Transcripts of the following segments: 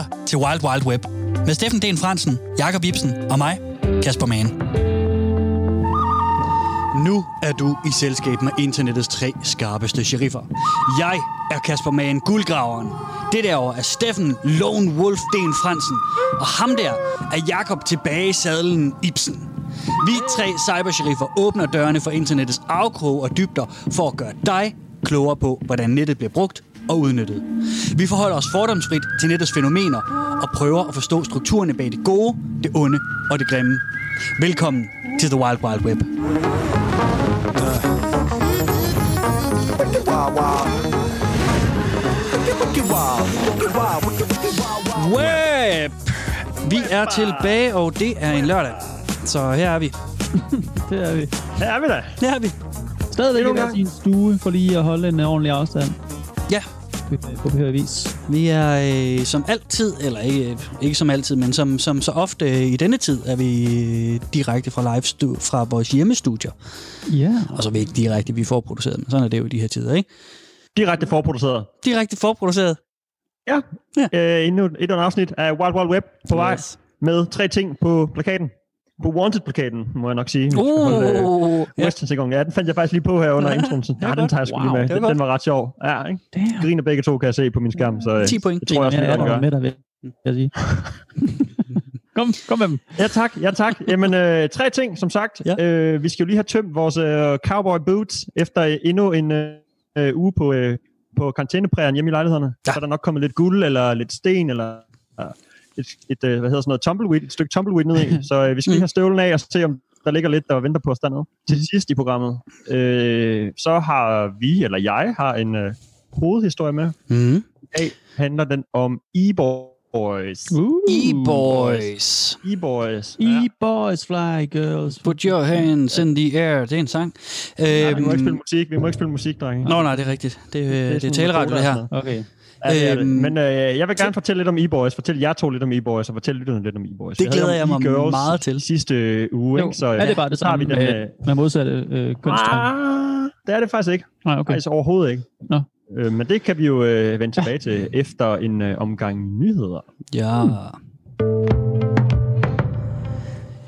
lytter til Wild Wild Web med Steffen Den Fransen, Jakob Ibsen og mig, Kasper Mann. Nu er du i selskab med internettets tre skarpeste sheriffer. Jeg er Kasper Mann, guldgraveren. Det derovre er Steffen Lone Wolf Den Fransen. Og ham der er Jakob tilbage i sadlen Ibsen. Vi tre cybersheriffer åbner dørene for internettets afkrog og dybder for at gøre dig klogere på, hvordan nettet bliver brugt og udnyttet. Vi forholder os fordomsfrit til nettets fænomener og prøver at forstå strukturerne bag det gode, det onde og det grimme. Velkommen til The Wild Wild Web. Web! Vi er tilbage, og det er en lørdag. Så her er vi. Det er vi. Her er vi da. Her er vi. Stadigvæk i hver sin stue, for lige at holde en ordentlig afstand Ja, på behørig vis. vi er øh, som altid, eller ikke, ikke som altid, men som, som så ofte øh, i denne tid, er vi øh, direkte fra live stu- fra vores hjemmestudier. Ja. Og så er vi ikke direkte, vi får produceret, men sådan er det jo i de her tider, ikke? Direkte forproduceret. Direkte forproduceret. Ja. Ja. Øh, endnu, endnu et afsnit af Wild Wild Web på vej Yes. med tre ting på plakaten. På Wanted-plakaten, må jeg nok sige. skal holde, øh, Uh, ja. Western Ja, den fandt jeg faktisk lige på her under introen. så- Ja, den tager jeg sgu Wow, lige med. Den, den var ret sjov. Ja, ikke? Damn. Griner begge to, kan jeg se på min skærm. Så, øh, 10 point. Det tror jeg også, Ja, jeg gør. med dig ved, kan jeg sige. kom, kom med dem. Ja tak, ja tak. Jamen, øh, tre ting, som sagt. Ja. Øh, vi skal jo lige have tømt vores øh, cowboy boots efter øh, endnu en øh, øh, uge på, øh, på karantæneprægen hjemme i lejlighederne. Ja. Så er der nok kommet lidt guld, eller lidt sten, eller øh, et, et øh, hvad hedder sådan noget, tumbleweed, et stykke tumbleweed ned i. Så øh, vi skal lige have støvlen af og se, om der ligger lidt, der venter på os dernede. Til sidst i programmet, øh, så har vi, eller jeg, har en øh, hovedhistorie med. Mm. I dag handler den om e-boys. Uh. E-boys. E-boys. Ja. E-boys fly girls. Put your hands in the air. Det er en sang. Ja, vi må ikke spille Øhm, musik, vi må ikke spille musik, drenge. Nå, nej, det er rigtigt. Det, det, det er sådan taleradio, det her. Okay. Ja, det er det. Øhm, Men øh, jeg vil gerne fortælle lidt om e-boys. Fortælle jer to lidt om e-boys, og fortælle lytterne lidt om e-boys. Det glæder jeg mig e-girls meget til. sidste øh, uge, Jo, ikke? Så, er det bare det samme vi den, med, øh, med modsatte øh, kønstrøm? ah, det er det faktisk ikke. Nej, okay. Faktisk overhovedet ikke. Nå. Øh, men det kan vi jo øh, vende tilbage til efter en øh, omgang nyheder. Ja.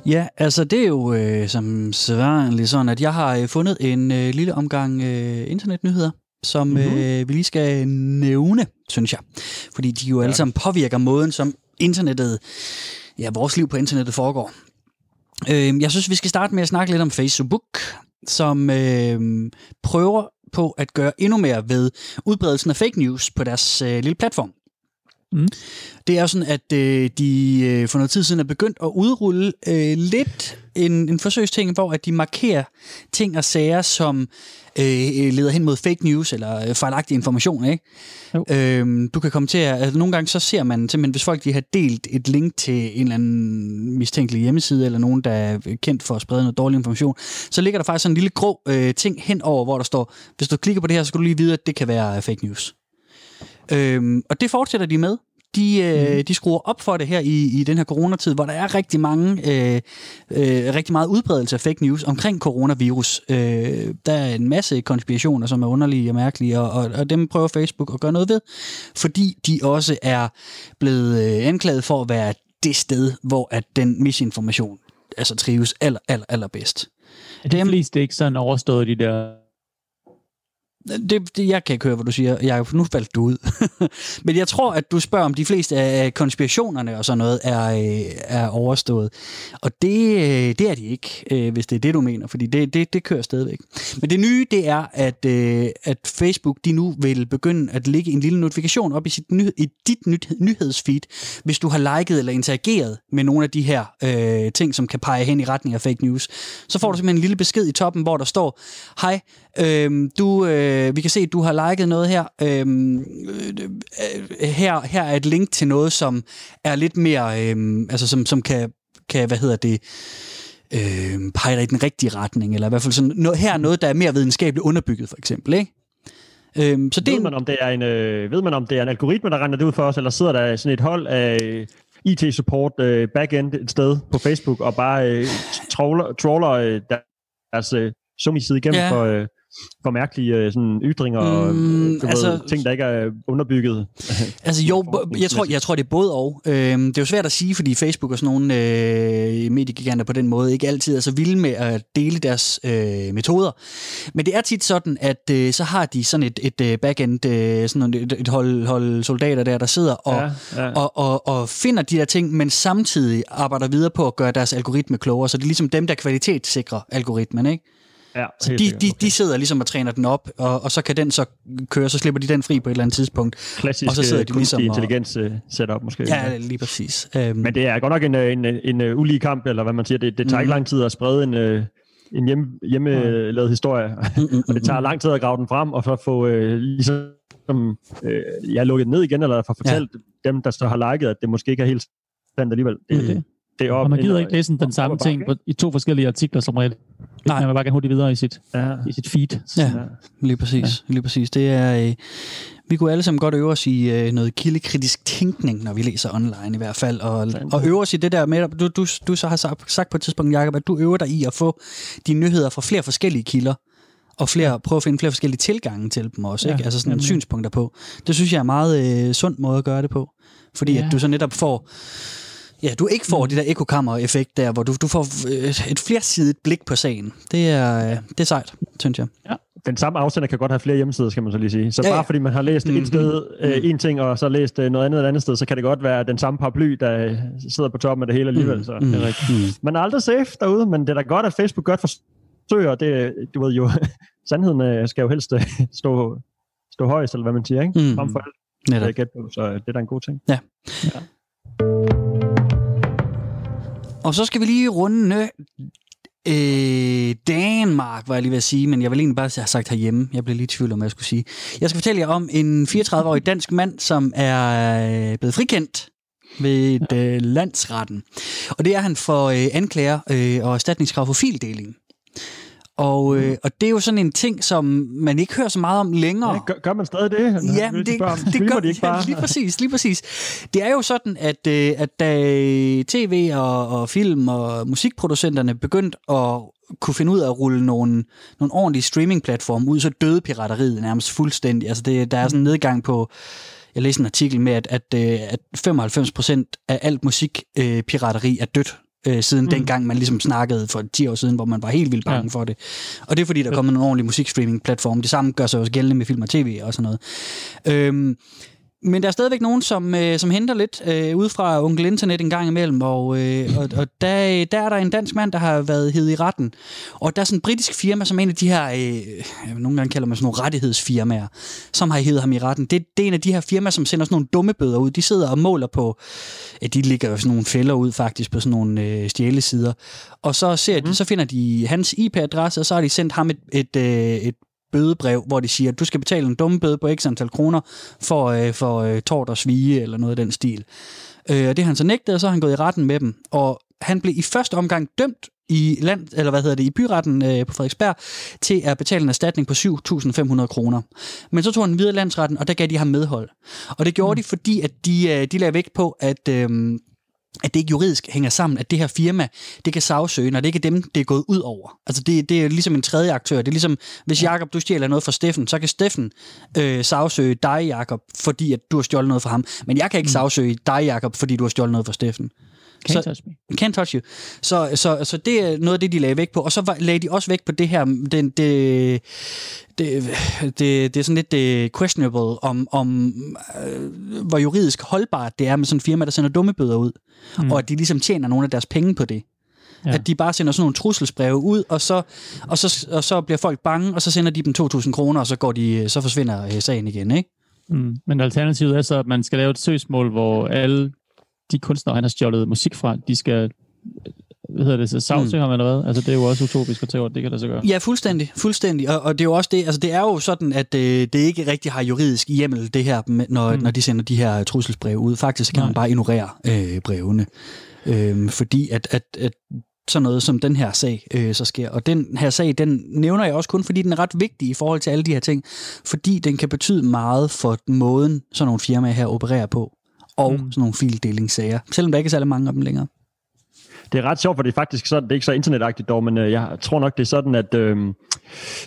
Ja, altså det er jo øh, som sædvanligt sådan, at jeg har øh, fundet en øh, lille omgang øh, internetnyheder, som Mhm. mm-hmm. øh, vi lige skal nævne, synes jeg. Fordi de jo alle sammen påvirker måden, som internettet, ja, vores liv på internettet foregår. Øh, jeg synes, vi skal starte med at snakke lidt om Facebook, som øh, prøver på at gøre endnu mere ved udbredelsen af fake news på deres øh, lille platform. Mm. Det er sådan, at øh, de øh, for noget tid siden er begyndt at udrulle øh, lidt en, en forsøgsting, hvor at de markerer ting og sager, som øh, leder hen mod fake news eller øh, fejlagtig information. Ikke? Jo. Øhm, du kan komme til at... Altså, nogle gange så ser man simpelthen, hvis folk de har delt et link til en eller anden mistænkelig hjemmeside, eller nogen, der er kendt for at sprede noget dårlig information, så ligger der faktisk sådan en lille grå øh, ting henover, hvor der står, hvis du klikker på det her, så skal du lige vide, at det kan være fake news. Øhm, og det fortsætter de med. De, øh, Mhm. de skruer op for det her i, i den her coronatid, hvor der er rigtig mange, øh, øh, rigtig meget udbredelse af fake news omkring coronavirus. Øh, der er en masse konspirationer, som er underlige og mærkelige, og, og, og dem prøver Facebook at gøre noget ved, fordi de også er blevet øh, anklaget for at være det sted, hvor at den misinformation altså trives aller, aller, allerbedst. Er de fleste ikke sådan overstået de der... Det, det, jeg kan ikke høre, hvad du siger. Jeg, nu faldt du ud. Men jeg tror, at du spørger, om de fleste af konspirationerne og sådan noget er, øh, er overstået. Og det, øh, det er de ikke, øh, hvis det er det, du mener. Fordi det, det, det kører stadigvæk. Men det nye, det er, at, at Facebook de nu vil begynde at lægge en lille notifikation op i, sit ny, i dit nyt, nyhedsfeed, hvis du har liket eller interageret med nogle af de her øh, ting, som kan pege hen i retning af fake news. Så får du simpelthen en lille besked i toppen, hvor der står, hej, øh, du... Øh, vi kan se, at du har liket noget her. Øhm, øh, her. Her er et link til noget, som er lidt mere, øh, altså som, som kan, kan, hvad hedder det, øh, pege dig i den rigtige retning, eller i hvert fald sådan, noget, her er noget, der er mere videnskabeligt underbygget, for eksempel, ikke? Øhm, så det Ved man, om det er en, øh, ved man, om det er en algoritme, der regner det ud for os, eller sidder der sådan et hold af IT-support øh, backend et sted på Facebook, og bare øh, trawler, trawler øh, deres øh, summi-side igennem ja. for, øh, for mærkelige øh, sådan, ytringer og Mm, du altså- ved, ting, der ikke er underbygget. Altså jo, jeg tror, jeg tror det er både og. Øhm, det er jo svært at sige, fordi Facebook og sådan nogle øh, mediegiganter på den måde ikke altid er så vilde med at dele deres øh, metoder. Men det er tit sådan, at øh, så har de sådan et, et øh, backend, øh, sådan et, et hold, hold soldater der, der sidder og, ja, ja. og, og, og finder de der ting, men samtidig arbejder videre på at gøre deres algoritme klogere. Så det er ligesom dem, der kvalitetssikrer algoritmen, ikke? Ja, Så de, sikkert. de, Okay. de sidder ligesom og træner den op, og, og så kan den så køre, så slipper de den fri på et eller andet tidspunkt. Klassisk og så sidder de ligesom og- intelligens øh, setup måske. Ja, lige præcis. Øhm, Men det er godt nok en, øh, en, en, en øh, ulige kamp, eller hvad man siger. Det, det tager Mhm. ikke lang tid at sprede en, øh, en hjem, hjemmelavet historie, mm, mm, og det tager lang tid at grave den frem, og så få øh, ligesom øh, ja, lukket den ned igen, eller få fortalt ja. dem, der så har liket, at det måske ikke er helt sandt alligevel. Det, Mm. det, det er op, Og man gider ikke læse den op samme ting på, i to forskellige artikler som regel. Nej. Man vil bare gerne hurtigt videre i sit, Ja. i sit feed. Ja. Ja. Lige præcis. Ja. Lige præcis. Det er, øh, vi kunne alle sammen godt øve os i øh, noget kildekritisk tænkning, når vi læser online i hvert fald, og, og øve os i det der med, du, du, du så har sagt, på et tidspunkt, Jacob, at du øver dig i at få dine nyheder fra flere forskellige kilder, og flere, prøve at finde flere forskellige tilgange til dem også, Ja, ikke? altså sådan nemlig. synspunkter på. Det synes jeg er en meget øh, sund måde at gøre det på, fordi Ja. at du så netop får Ja, du ikke får det der ekokammer-effekt der, hvor du, du får øh, et flersidigt blik på sagen. Det er, øh, det er sejt, synes jeg. Den samme afsender kan godt have flere hjemmesider, skal man så lige sige. Så Ja, bare ja. fordi man har læst Mhm. et sted øh, en ting, og så læst øh, noget andet et andet sted, så kan det godt være den samme paraply, der øh, sidder på toppen af det hele alligevel. Så. Mm. Det er rigtigt. Man er aldrig safe derude, men det er da godt, at Facebook godt forsøger, og det, du ved jo, sandheden skal jo helst stå, stå højst, eller hvad man siger, ikke? Mm. Frem for alt, Netop. er så det er da en god ting. Og så skal vi lige runde øh, Danmark, var jeg lige ved at sige, men jeg vil egentlig bare have sagt herhjemme. Jeg blev lige i tvivl om, hvad jeg skulle sige. Jeg skal fortælle jer om en 34-årig dansk mand, som er øh, blevet frikendt ved øh, landsretten. Og det er han for øh, anklager øh, og erstatningskrav for fildeling. Og, øh, og det er jo sådan en ting, som man ikke hører så meget om længere. Ja, gør, gør man stadig det? Ja, men det, Spørger, det gør de ikke bare? Ja, lige præcis, lige præcis. Det er jo sådan, at, øh, at da tv og, og film og musikproducenterne begyndte at kunne finde ud af at rulle nogle, nogle ordentlige streamingplatforme ud, så døde pirateriet nærmest fuldstændig. Altså det, der er sådan en nedgang på, jeg læste en artikel med, at, at, øh, at 95% af alt musikpirateri er dødt øh, siden mm. dengang man ligesom snakkede for 10 år siden, hvor man var helt vildt bange ja. For det. Og det er fordi, der er kommet nogle ordentlige musikstreaming-platforme. Det samme gør sig også gældende med film og tv og sådan noget. Øhm, men der er stadigvæk nogen, som, øh, som henter lidt øh, ud fra onkel internet en gang imellem, og, øh, og, og der, der er der en dansk mand, der har været hed i retten. Og der er sådan en britisk firma, som er en af de her, øh, nogle gange kalder man sådan nogle rettighedsfirmaer, som har hævet ham i retten. Det, det er en af de her firmaer, som sender sådan nogle dumme bøder ud. De sidder og måler på, ja, de ligger jo sådan nogle fælder ud faktisk på sådan nogle øh, stjælesider. Og så, ser de, så finder de hans IP-adresse, og så har de sendt ham et, et, øh, et bødebrev, hvor de siger, at du skal betale en dumme bøde på x antal kroner for, øh, for øh, tort og svige, eller noget af den stil. Øh, og det har han så nægtet, og så har han gået i retten med dem. Og han blev i første omgang dømt i land, eller hvad hedder det, i byretten øh, på Frederiksberg, til at betale en erstatning på 7.500 kroner. Men så tog han videre landsretten, og der gav de ham medhold. Og det gjorde mm. de, fordi at de, øh, de lagde vægt på, at... Øh, at det ikke juridisk hænger sammen, at det her firma, det kan sagsøge, når det ikke er dem, det er gået ud over. Altså det, det er ligesom en tredje aktør. Det er ligesom, hvis Jakob du stjæler noget fra Steffen, så kan Steffen øh, sagsøge dig, Jakob, fordi at du har stjålet noget fra ham. Men jeg kan ikke mm. sagsøge dig, Jakob, fordi du har stjålet noget fra Steffen. Can't Så- touch me. Can't touch you. Så, så, så det er noget af det, de lagde vægt på. Og så var- lagde de også vægt på det her, den, det, det, det, det er sådan lidt det questionable, om, om øh, hvor juridisk holdbart det er med sådan en firma, der sender dumme bøder ud. Mm. Og at de ligesom tjener nogle af deres penge på det. Ja. Ja. At de bare sender sådan nogle trusselsbreve ud, og så, og, så, og så bliver folk bange, og så sender de dem 2.000 kroner, og så, går de, så forsvinder øh, sagen igen, ikke? Mm. Men alternativet er så, at man skal lave et søgsmål, hvor alle de kunstnere, han har stjålet musik fra, de skal hvad hedder det, så sagsøge mm. ham eller hvad? Altså, det er jo også utopisk at tage det kan der så gøre. Ja, fuldstændig. fuldstændig. Og, og det er jo også det, altså det er jo sådan, at øh, det ikke rigtig har juridisk hjemmel, det her, når. Mm. når de sender de her trusselsbreve ud. Faktisk kan Nej. man bare ignorere øh, brevene. Øh, fordi at, at, at sådan noget som den her sag øh, så sker. Og den her sag, den nævner jeg også kun, fordi den er ret vigtig i forhold til alle de her ting. Fordi den kan betyde meget for måden, sådan nogle firmaer her opererer på. Og mm. Mm. sådan nogle fildelingssager. Selvom der ikke er særlig mange af dem længere. Det er ret sjovt, for det er faktisk sådan, det er ikke så internetagtigt dog, men øh, jeg tror nok, det er sådan, at øh,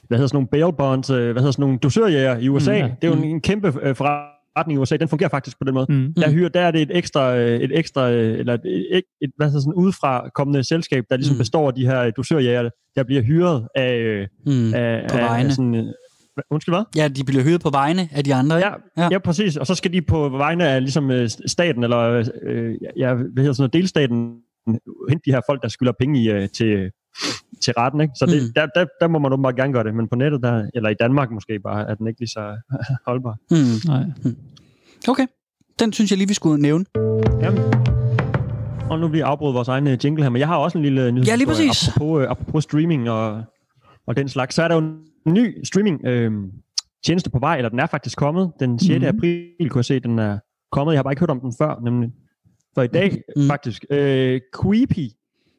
hvad hedder sådan nogle bail bonds, øh, hvad hedder sådan nogle dosørjæger i USA, Mm, ja. mm, det er jo en, Mm. en kæmpe øh, forretning i USA, den fungerer faktisk på den måde. Mm. Der, hyrer, der er det et ekstra, øh, et ekstra øh, eller et, et, et hvad hedder sådan udefra kommende selskab, der ligesom Mm. mm. består af de her dosørjæger, der bliver hyret af, øh, Mm. af, På af, vegne. af sådan, undskyld hvad? Ja, de bliver hyret på vegne af de andre? Ja, Ja. ja. præcis. Og så skal de på vegne af ligesom øh, staten, eller øh, ja, hvad hedder sådan noget, delstaten, hente de her folk, der skylder penge i, øh, til, til retten. Ikke? Så det, Mm. mm. der, der, der må man åbenbart gerne gøre det, men på nettet, der, eller i Danmark måske bare, er den ikke lige så holdbar. Mm. Nej. Okay. Den synes jeg lige, vi skulle nævne. Jamen. Og nu bliver afbrudt vores egen øh, jingle her, men jeg har også en lille nyhed. Ja, lige præcis. Apropos, øh, apropos streaming og, og den slags, så er der jo ny streaming øh, tjeneste på vej, eller den er faktisk kommet. Den 6. Mhm. Mm. april kunne jeg se, den er kommet. Jeg har bare ikke hørt om den før, nemlig for i dag Mm. faktisk. Øh, Creepy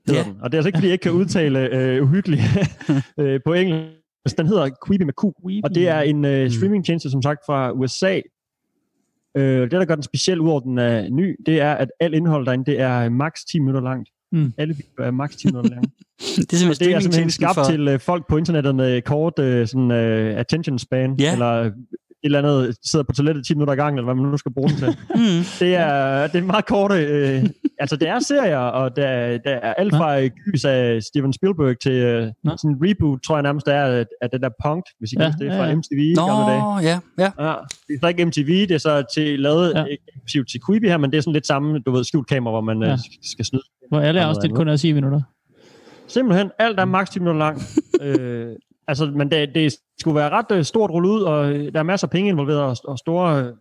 hedder Ja. den, og det er altså ikke, fordi jeg ikke kan udtale øh, uhyggeligt øh, på engelsk. Den hedder Creepy med Q, og det er en øh, Mm. streamingtjeneste, som sagt, fra USA. Øh, det, der gør den speciel, udover den er ny, det er, at alt indhold derinde, det er maks 10 minutter langt. Mm. Alle videoer er maks 10 minutter lange. Det er simpelthen det er simpelthen skabt for... til øh, folk på internettet med kort øh, sådan, øh, attention span, Ja. eller eller andet, sidder på toilettet 10 minutter i gang, eller hvad man nu skal bruge den til. Mm. Det er, det er meget korte... Øh, altså, det er serier, og der, der er alt fra øh, gys af Steven Spielberg til øh, Nå. sådan en reboot, tror jeg nærmest er, af, af det der Punked, hvis I Ja, ja, det, ja, fra ja. MTV i gamle dage. Nå, ja, ja. Ja, det er så ikke MTV, det er så til, lavet Ja. ja. eksklusivt til Quibi her, men det er sådan lidt samme, du ved, skjult kamera, hvor man Ja. ja. skal snyde. Hvor alle afsnit kun er 10 minutter. Simpelthen, alt er maks 10 minutter langt. øh, altså, men det, det skulle være ret øh, stort rulle ud, og øh, der er masser af penge involveret, og, og store, øh,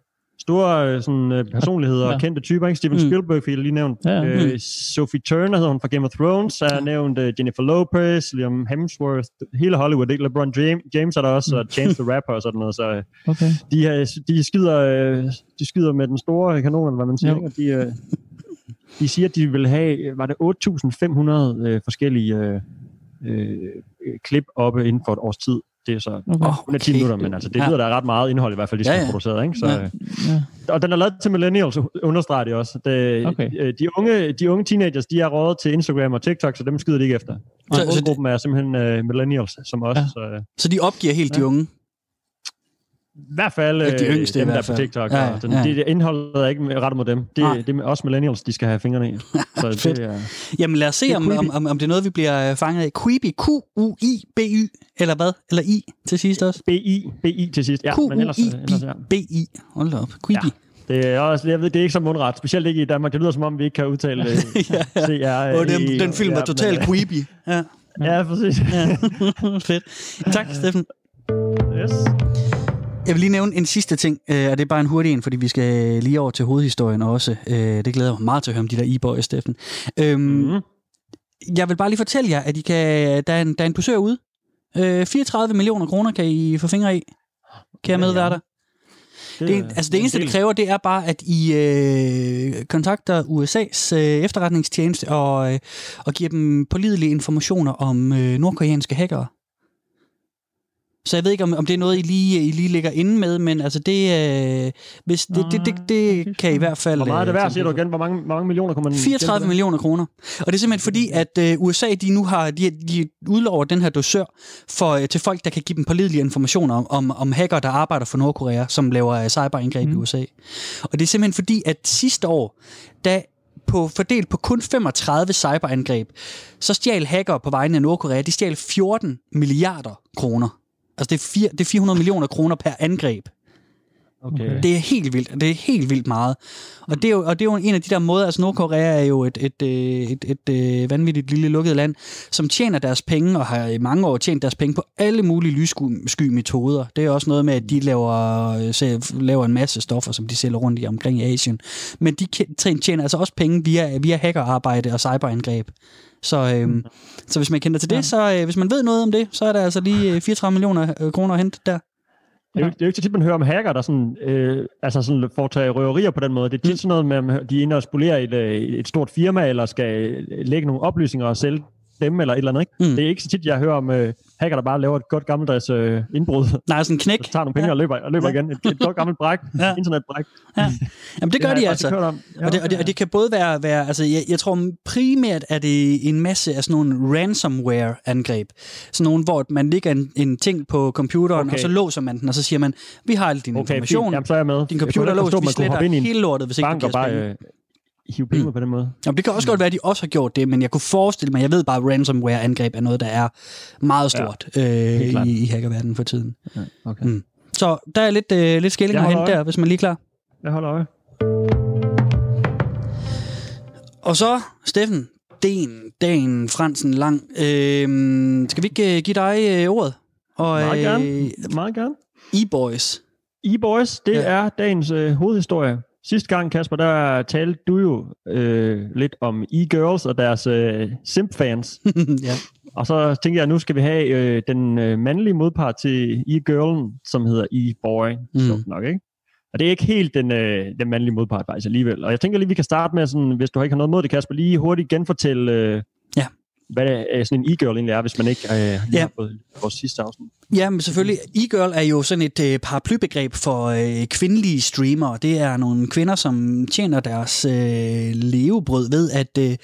store sådan, personligheder Ja. og kendte typer. Ikke? Steven Mm. Spielberg fik lige nævnt. Ja, ja. Øh, Sophie Turner hedder hun fra Game of Thrones, er nævnt øh, Jennifer Lopez, Liam Hemsworth, hele Hollywood. Ikke? LeBron James, James er der også, Mm. og Chance the Rapper og sådan noget. Så Okay. de, de, skyder, øh, de skyder med den store kanon, hvad man siger. Og de, de siger, at de vil have, var det 8.500 øh, forskellige øh, øh, klip oppe inden for et års tid. Det er så okay. Kun 10 minutter, men altså, det lyder da ret meget indhold i hvert fald, de skal Ja, ja, ja. ja. produceret. Ikke? Så, Ja. ja. Ja. Og den er lavet til millennials, understreger de også. Det, Okay. øh, de, unge, de unge teenagers, de er rådet til Instagram og TikTok, så dem skyder de ikke efter. Så- Så, så det- gruppen er simpelthen uh, millennials, som os. Ja. Ja. Så, uh, Så de opgiver helt de Ja. unge. I hvert fald Ja, de øh, yngste dem, der er på. TikTok. Ja, Ja, ja, ja, sådan, ja. Det, det indholdet er ikke rettet mod dem. Det, Nej. det er også millennials, de skal have fingrene i. Så Fedt. det er, Jamen lad os se, er om, om, om, om det er noget, vi bliver øh, fanget af. Creepy. Q-U-I-B-Y. Eller hvad? Eller I til sidst også? BI, BI til sidst. Ja, ja. Q-U-I-B-I. Hold da op. Creepy. Det er også, jeg ved, det er ikke så mundret, specielt ikke i Danmark. Det lyder som om, vi ikke kan udtale øh, ja, ja. CR. Og den, den film ja, men, totalt øh, creepy. Ja. Ja, præcis. ja. Fedt. Tak, Steffen. Yes. Jeg vil lige nævne en sidste ting, øh, og det er bare en hurtig en, fordi vi skal lige over til hovedhistorien også. Øh, det glæder jeg mig meget til at høre om de der e-boys, Steffen. Øhm, Mm. Jeg vil bare lige fortælle jer, at I kan, der, er en, der er en dusør ude. Øh, 34 millioner kroner kan I få fingre i. Kan jeg Ja, medværter? Det, Det, altså det eneste, det kræver, det er bare, at I øh, kontakter USA's øh, efterretningstjeneste og, øh, og giver dem pålidelige informationer om øh, nordkoreanske hackere. Så jeg ved ikke, om, om det er noget, I lige, I lige ligger inde med, men altså det, øh, hvis, det, det, det, det kan I i hvert fald... Hvor meget er det øh, værd, siger du igen? Hvor mange, hvor mange millioner kunne man... 34 tjene på millioner kroner. Og det er simpelthen fordi, at øh, USA de nu har de, de udlover den her dosør for, øh, til folk, der kan give dem pålidelige informationer om, om, om hacker, der arbejder for Nordkorea, som laver øh, cyberangreb mm. i Mm. USA. Og det er simpelthen fordi, at sidste år, da på, fordelt på kun 35 cyberangreb, så stjal hacker på vegne af Nordkorea, de stjal 14 milliarder kroner. Altså det er, fire, det er 400 millioner kroner per angreb. Okay. Det er helt vildt. Det er helt vildt meget. Og det er jo, og det er jo en af de der måder, altså Nordkorea er jo et, et, øh, et, et, et vanvittigt lille lukket land, som tjener deres penge, og har i mange år tjent deres penge på alle mulige lyssky metoder. Det er også noget med, at de laver, øh, laver en masse stoffer, som de sælger rundt i omkring i Asien. Men de tjener altså også penge via, via hackerarbejde og cyberangreb. Så, øhm, så hvis man kender til det, så øh, hvis man ved noget om det, så er der altså lige øh, 34 millioner øh, kroner at hente der. Det er, jo, ikke- det er jo ikke så tit, man hører om hacker, der sådan, øh, altså sådan foretager røverier på den måde. Det er tit Mm. sådan noget med, at de er inde og spolerer et, øh, et stort firma, eller skal lægge nogle oplysninger og sælge dem, eller et eller andet. Ikke? Mm. Det er ikke så tit, jeg hører om øh, hacker, der bare laver et godt gammeldags øh, indbrud, Nej, sådan en knæk. og tager nogle penge Ja. og løber, og løber Ja. igen. Et, et godt gammelt bræk, Ja. internetbræk. Ja. Jamen, det gør har de altså. Ja, Og det, og, det, og det kan både være, være altså jeg, jeg tror primært er det en masse af sådan nogle ransomware-angreb. Sådan nogle, hvor man lægger en, en ting på computeren, okay. Og så låser man den, og så siger man, vi har al din Okay, fint. information, Jamen, så er jeg med. din computer er forstå, vi sletter hele lortet, hvis ikke du giver bare øh, hive penge mm. på den måde. Jamen, det kan også godt være, at de også har gjort det, men jeg kunne forestille mig, jeg ved bare, at ransomware-angreb er noget, der er meget stort ja, øh, i, i hackerverdenen for tiden. Ja, okay. Mm. Så der er lidt, øh, lidt skilling at hente der, hvis man lige er klar. Jeg holder øje. Og så, Steffen, den, dagen, Fransen lang. Øh, skal vi ikke øh, give dig øh, ordet? Og, Meget gerne. øh, Meget gerne. E-Boys. E-Boys, det ja. er dagens øh, hovedhistorie. Sidste gang, Kasper, der talte du jo øh, lidt om e-girls og deres øh, simp-fans. ja. Og så tænkte jeg, at nu skal vi have øh, den øh, mandlige modpart til e-girlen, som hedder e-boy. Mm. Nok, ikke? Og det er ikke helt den, øh, den mandlige modpart faktisk alligevel. Og jeg tænker lige, vi kan starte med, sådan, hvis du ikke har noget mod det, Kasper, lige hurtigt genfortælle, øh, Ja. Hvad øh, sådan en e-girl egentlig er, hvis man ikke øh, lige Ja. har fået vores sidste afsnit. Ja, men selvfølgelig. E-girl er jo sådan et øh, paraplybegreb for øh, kvindelige streamere. Det er nogle kvinder, som tjener deres øh, levebrød ved at... Øh,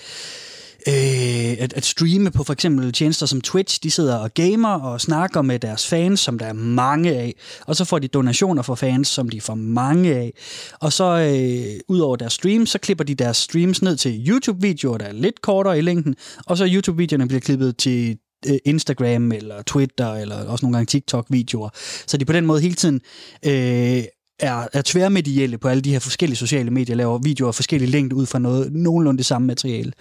øh, at, at streame på for eksempel tjenester som Twitch. De sidder og gamer og snakker med deres fans, som der er mange af. Og så får de donationer fra fans, som de får mange af. Og så øh, ud over deres streams, så klipper de deres streams ned til YouTube-videoer, der er lidt kortere i længden. Og så YouTube-videoerne bliver klippet til øh, Instagram eller Twitter eller også nogle gange TikTok-videoer. Så de på den måde hele tiden øh, er, er tværmedielle på alle de her forskellige sociale medier, laver videoer af forskellige længde ud fra noget nogenlunde det samme materiale.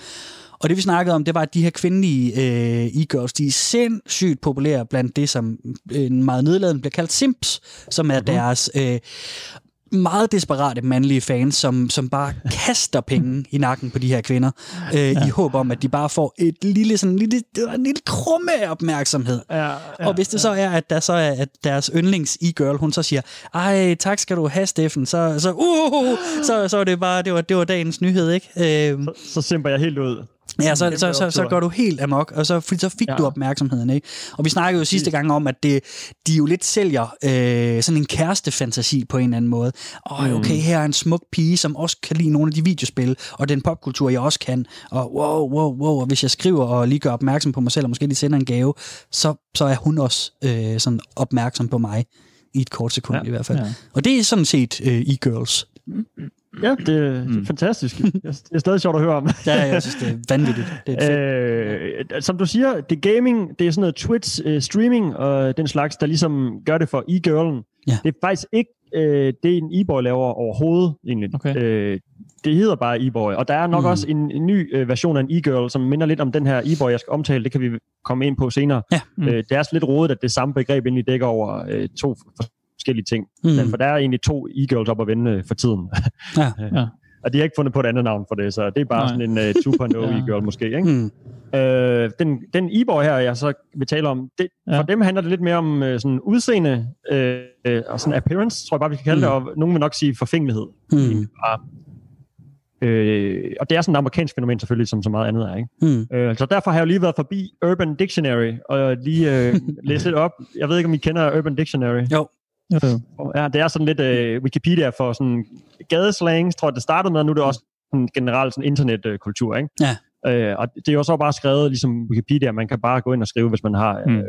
Og det vi snakkede om, det var, at de her kvindelige øh, e-girls, de er sindssygt populære blandt det, som øh, meget nedladende bliver kaldt simps, som er mm-hmm. deres øh, meget desperate mandlige fans, som, som bare kaster penge i nakken på de her kvinder, øh, ja. i håb om, at de bare får et lille, sådan, lille, en lille krumme af opmærksomhed. Ja, ja, Og hvis det så er, at der så er at deres yndlings e-girl, hun så siger, ej, tak skal du have, Steffen, så, så, uh, så, så er det bare, det var, det var dagens nyhed, ikke? Øh, Så, så simper jeg helt ud. Ja, så, så, så, så går du helt amok, og så, fordi så fik ja. Du opmærksomheden. Ikke? Og vi snakkede jo sidste gang om, at det, de jo lidt sælger øh, sådan en kærestefantasi på en eller anden måde. Og okay, her er en smuk pige, som også kan lide nogle af de videospil, og den popkultur, jeg også kan. Og wow, wow, wow, og hvis jeg skriver og lige gør opmærksom på mig selv, og måske lige sender en gave, så, så er hun også øh, sådan opmærksom på mig. I et kort sekund. Ja, i hvert fald. ja. Og det er sådan set øh, e-girls. Ja, det, er Mm. fantastisk. Det er stadig sjovt at høre om. Ja, jeg synes, det er vanvittigt. Det er fedt. Øh, som du siger, det er gaming, det er sådan noget Twitch øh, streaming og den slags, der ligesom gør det for e-girlen. Ja. Det er faktisk ikke øh, det, en e-boy laver overhovedet, egentlig. Okay. Øh, det hedder bare e-boy, og der er nok Mm. mm. også en, en ny øh, version af en e-girl, som minder lidt om den her e-boy, jeg skal omtale. Det kan vi komme ind på senere. Ja. Mm. Øh, det er også lidt rodet, at det samme begreb egentlig dækker over øh, to forskellige ting. Mm. Mm. For der er egentlig to e-girls op at vende øh, for tiden. Ja. Ja. Og de har ikke fundet på et andet navn for det, så det er bare Nej. Sådan en uh, 2.0 Ja. e-girl måske. Ikke? Mm. Øh, den, den e-boy her, jeg så vil tale om, det, Ja. for dem handler det lidt mere om øh, sådan udseende øh, øh, og sådan appearance, tror jeg bare, vi kan kalde Mm. mm. det, og nogen vil nok sige forfængelighed. Mm. Øh, og det er sådan et amerikansk fænomen selvfølgelig, som så meget andet er. Ikke? Mm. Øh, så derfor har jeg jo lige været forbi Urban Dictionary, og lige øh, læst lidt op. Jeg ved ikke, om I kender Urban Dictionary. Jo. Jo, jo. Ja, det er sådan lidt øh, Wikipedia for sådan gadeslangs, tror jeg, det startede med, og nu er det også sådan generelt sådan internetkultur, ikke? Ja. Øh, og det er jo så bare skrevet ligesom Wikipedia, man kan bare gå ind og skrive, hvis man har, øh, Mm.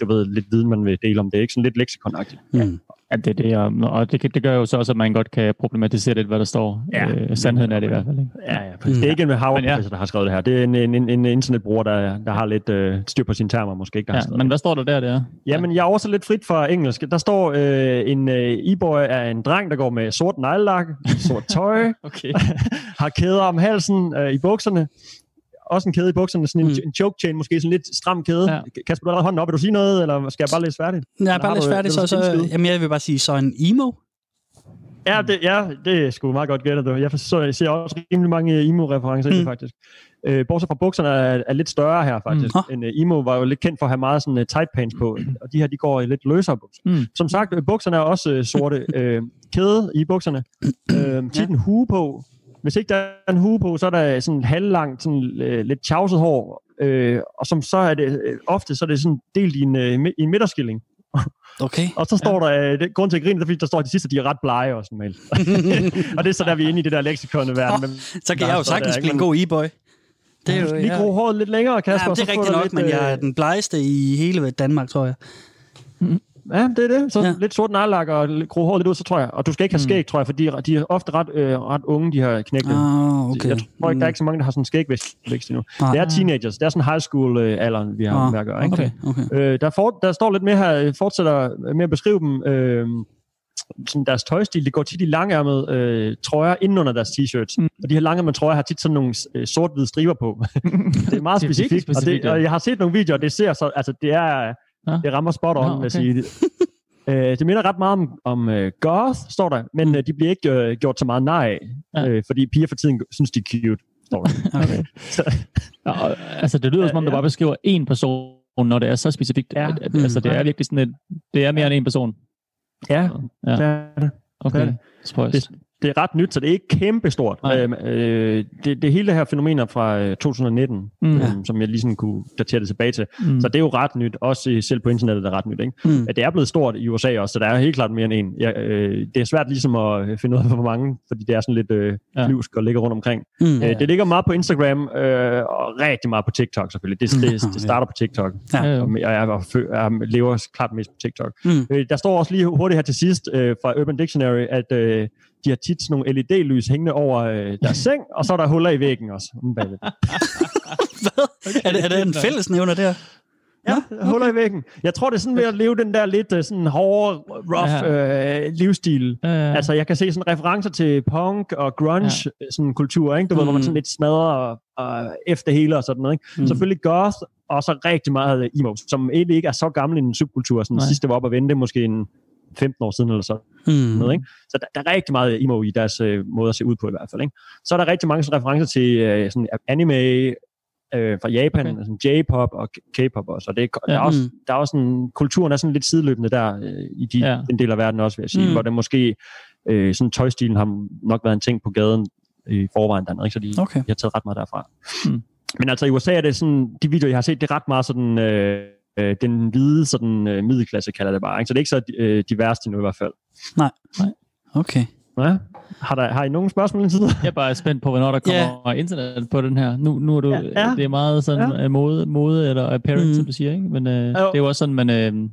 du ved, lidt viden, man vil dele om det, ikke? Sådan lidt leksikonagtigt. Mm. Ja, det, er det, og, og det, det gør jo så også, at man godt kan problematisere lidt, hvad der står. Ja. Øh, sandheden er det i hvert fald. Ikke? Ja, ja. Mm. Det er ikke en Harvard ja. der har skrevet det her. Det er en, en, en, en internetbruger, der, der har lidt øh, styr på sine termer, måske ikke, der har Ja, skrevet men det. hvad står der der? der? Jamen, jeg oversætter lidt frit fra engelsk. Der står, øh, en øh, e-boy er en dreng, der går med sort neglelak, sort tøj, Okay. har kæder om halsen øh, i bukserne. Også en kæde i bukserne, sådan en, Mm. mm. en choke chain, måske sådan lidt stram kæde. Ja. Ja. Kasper, du har hånden op. Vil du sige noget, eller skal jeg bare læse færdigt? Er Eller bare har lidt du- færdig, vil så, så jamen, jeg vil bare sige, så en emo. Ja, det, ja, det er sgu meget godt gættet. du. Jeg, så, jeg ser også rimelig mange emo-referencer mm. i Mm. det, faktisk. Øh, bortset fra bukserne er, er lidt større her, faktisk. Mm. Mm. En, uh, emo var jo lidt kendt for at have meget sådan, uh, tight pants på, og de her, de går i lidt løsere bukser. Mm. Som sagt, øh, bukserne er også uh, sorte. øh, kæde i bukserne. Øh, tit en hue på. Hvis ikke der er en hue på, så er der sådan halvlangt, sådan, øh, lidt tjavset hår øh, og som så er det øh, ofte så er det sådan delt i en, øh, i en midterskilling. Okay. Og så står der, øh, det, grunden til at grine, er, fordi der står de sidste, de er ret blege også normalt. og det er så der, vi er inde i det der leksikon verden. Men Så kan jeg jo sagtens blive en god e-boy. Det er jo, Lige ja. gro håret lidt længere, Kasper. Ja, det er rigtigt nok, lidt, men jeg er øh, den blegeste i hele Danmark, tror jeg. Ja, det er det. Så Ja. lidt sort nejlak og lidt- gro håret lidt ud, så tror jeg. Og du skal ikke have Mm. skæg, tror jeg, fordi de er ofte ret, øh, ret unge, de her knægte. Ah, okay. Jeg tror ikke, der er ikke så mange, der har sådan en skægvækst endnu. Nej. Det er teenagers. Det er sådan high school-alderen, vi har Ah, med at gøre. Ikke? Okay, okay. Øh, der, for, der står lidt mere her, øh, fortsætter med at beskrive dem, øh, sådan deres tøjstil, det går tit i langærmede øh, trøjer inden under deres t-shirts. Mm. Og de her langærmede trøjer har tit sådan nogle øh, sort-hvide striber på. det er meget virkelig specifikt, og, specifikt, det, og jeg har set nogle videoer, det ser så, altså det er, Nå. det rammer spot on, Nå, vil jeg okay. sige. Øh, det minder ret meget om, om uh, goth, står der, men Mm. uh, de bliver ikke uh, gjort så meget nej Ja. øh, fordi piger for tiden synes, de er cute, står der. okay. Ja, og, altså, det lyder som om, Ja, du ja. bare beskriver én person, når det er så specifikt. Ja. At, at, Mm. altså, det er virkelig sådan et, det er mere end en person. ja, Ja. det er det. Okay. det. Spøjst. det er ret nyt, så det er ikke kæmpestort. Øhm, øh, det, det hele det her fænomener fra øh, 2019, Mm. mm. Øhm, som jeg lige sådan kunne datere det tilbage til. Mm. Så det er jo ret nyt, også selv på internettet er det ret nyt. Ikke? Mm. At det er blevet stort i USA også, så der er helt klart mere end en. Jeg, øh, det er svært ligesom at øh, finde ud af, hvor mange, fordi det er sådan lidt øh, Ja. flyvsk og ligger rundt omkring. Mm. Øh, det ligger meget på Instagram, øh, og rigtig meget på TikTok selvfølgelig. Det, det, Mm. det starter på TikTok. Ja. Og jeg, jeg, jeg, jeg lever klart mest på TikTok. Mm. Øh, der står også lige hurtigt her til sidst øh, fra Urban Dictionary, at øh, de har tit sådan nogle LED-lys hængende over øh, deres seng, og så er der huller i væggen også. Hvad? Er det, er det en fællesnævner der? Ja, okay. huller i væggen. Jeg tror, det er sådan ved at leve den der lidt øh, sådan hårde, rough øh, livsstil. Ja, ja. Altså, jeg kan se sådan referencer til punk og grunge ja. sådan kultur, ikke? Du mm. ved, hvor man Mm. sådan lidt smadrer og, og efter hele og sådan noget, ikke? Mm. Mm. Selvfølgelig goth, og så rigtig meget emo, som egentlig ikke er så gammel en subkultur. Sådan, Nej. sidste var op og vente måske en 15 år siden eller så. Mm. noget, ikke? Så der, der er rigtig meget emo i deres øh, måde at se ud på i hvert fald. Ikke? Så er der rigtig mange sådan, referencer til øh, sådan anime øh, fra Japan, Okay. sådan J-pop og K-pop også. Og det, er, der, Ja. er også, Mm. der er også sådan, kulturen er sådan lidt sideløbende der øh, i de, Ja. ja. den del af verden også, vil jeg sige, mm. hvor det måske øh, sådan tøjstilen har nok været en ting på gaden i forvejen dernede, ikke? så de, Okay. de har taget ret meget derfra. Mm. Men altså i USA er det sådan, de videoer, jeg har set, det er ret meget sådan, øh, øh, den hvide sådan, øh, middelklasse, kalder det bare. Ikke? Så det er ikke så øh, diverst endnu i hvert fald. Okay. Ja. Har, der, har I nogen spørgsmål indtil videre? Jeg er bare spændt på, hvornår der kommer Ja. internet på den her. Nu, nu er du, Ja, ja. det er meget sådan ja. mode, mode eller apparent, Mm. som du siger, ikke? Men øh, det er jo også sådan, man øh,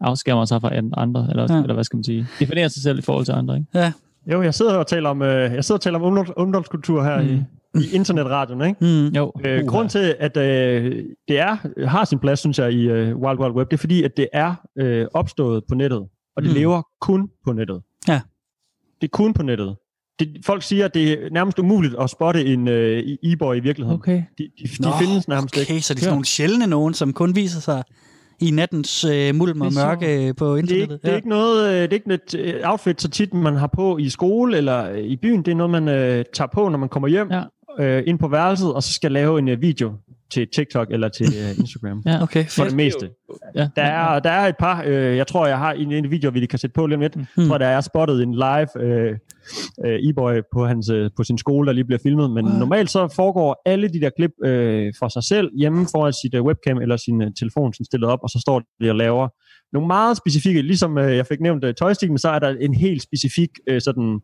afskærmer sig fra an- andre, eller, Ja. ja. eller hvad skal man sige, definerer sig selv i forhold til andre, ikke? Ja. Jo, jeg sidder og taler om, øh, jeg sidder og taler om ungdoms, ungdomskultur her mm. i, i internetradioen, ikke? Mm. Jo. Øh, grund til, at øh, det er har sin plads, synes jeg, i øh, Wild Wild Web, det er fordi, at det er øh, opstået på nettet, og det Mm. lever kun på nettet. Ja. Det er kun på nettet. Det, folk siger, at det er nærmest umuligt at spotte en øh, e-boy i virkeligheden. Okay. De, de, de findes nærmest okay, ikke. så det er sådan nogle sjældne nogen, som kun viser sig i nattens øh, mulm og mørke øh, på Det er, internettet. ikke, det er ikke noget, øh, det er ikke et øh, outfit, så tit man har på i skole eller øh, i byen. Det er noget, man øh, tager på, når man kommer hjem Ja. Øh, ind på værelset, og så skal lave en øh, video til TikTok eller til øh, Instagram. Ja. Okay, For det meste. Ja. Der er, der er et par, øh, jeg tror, jeg har en, en video, vi kan sætte på lige om lidt, Mm. mm. tror jeg, der er spottet en live øh, øh, e-boy på, hans, øh, på sin skole, der lige bliver filmet. Men What? normalt så foregår alle de der klip øh, for sig selv hjemme foran sit øh, webcam eller sin øh, telefon sådan stillet op, og så står de og laver nogle meget specifikke, ligesom øh, jeg fik nævnt øh, tøjstikken, så er der en helt specifik øh, sådan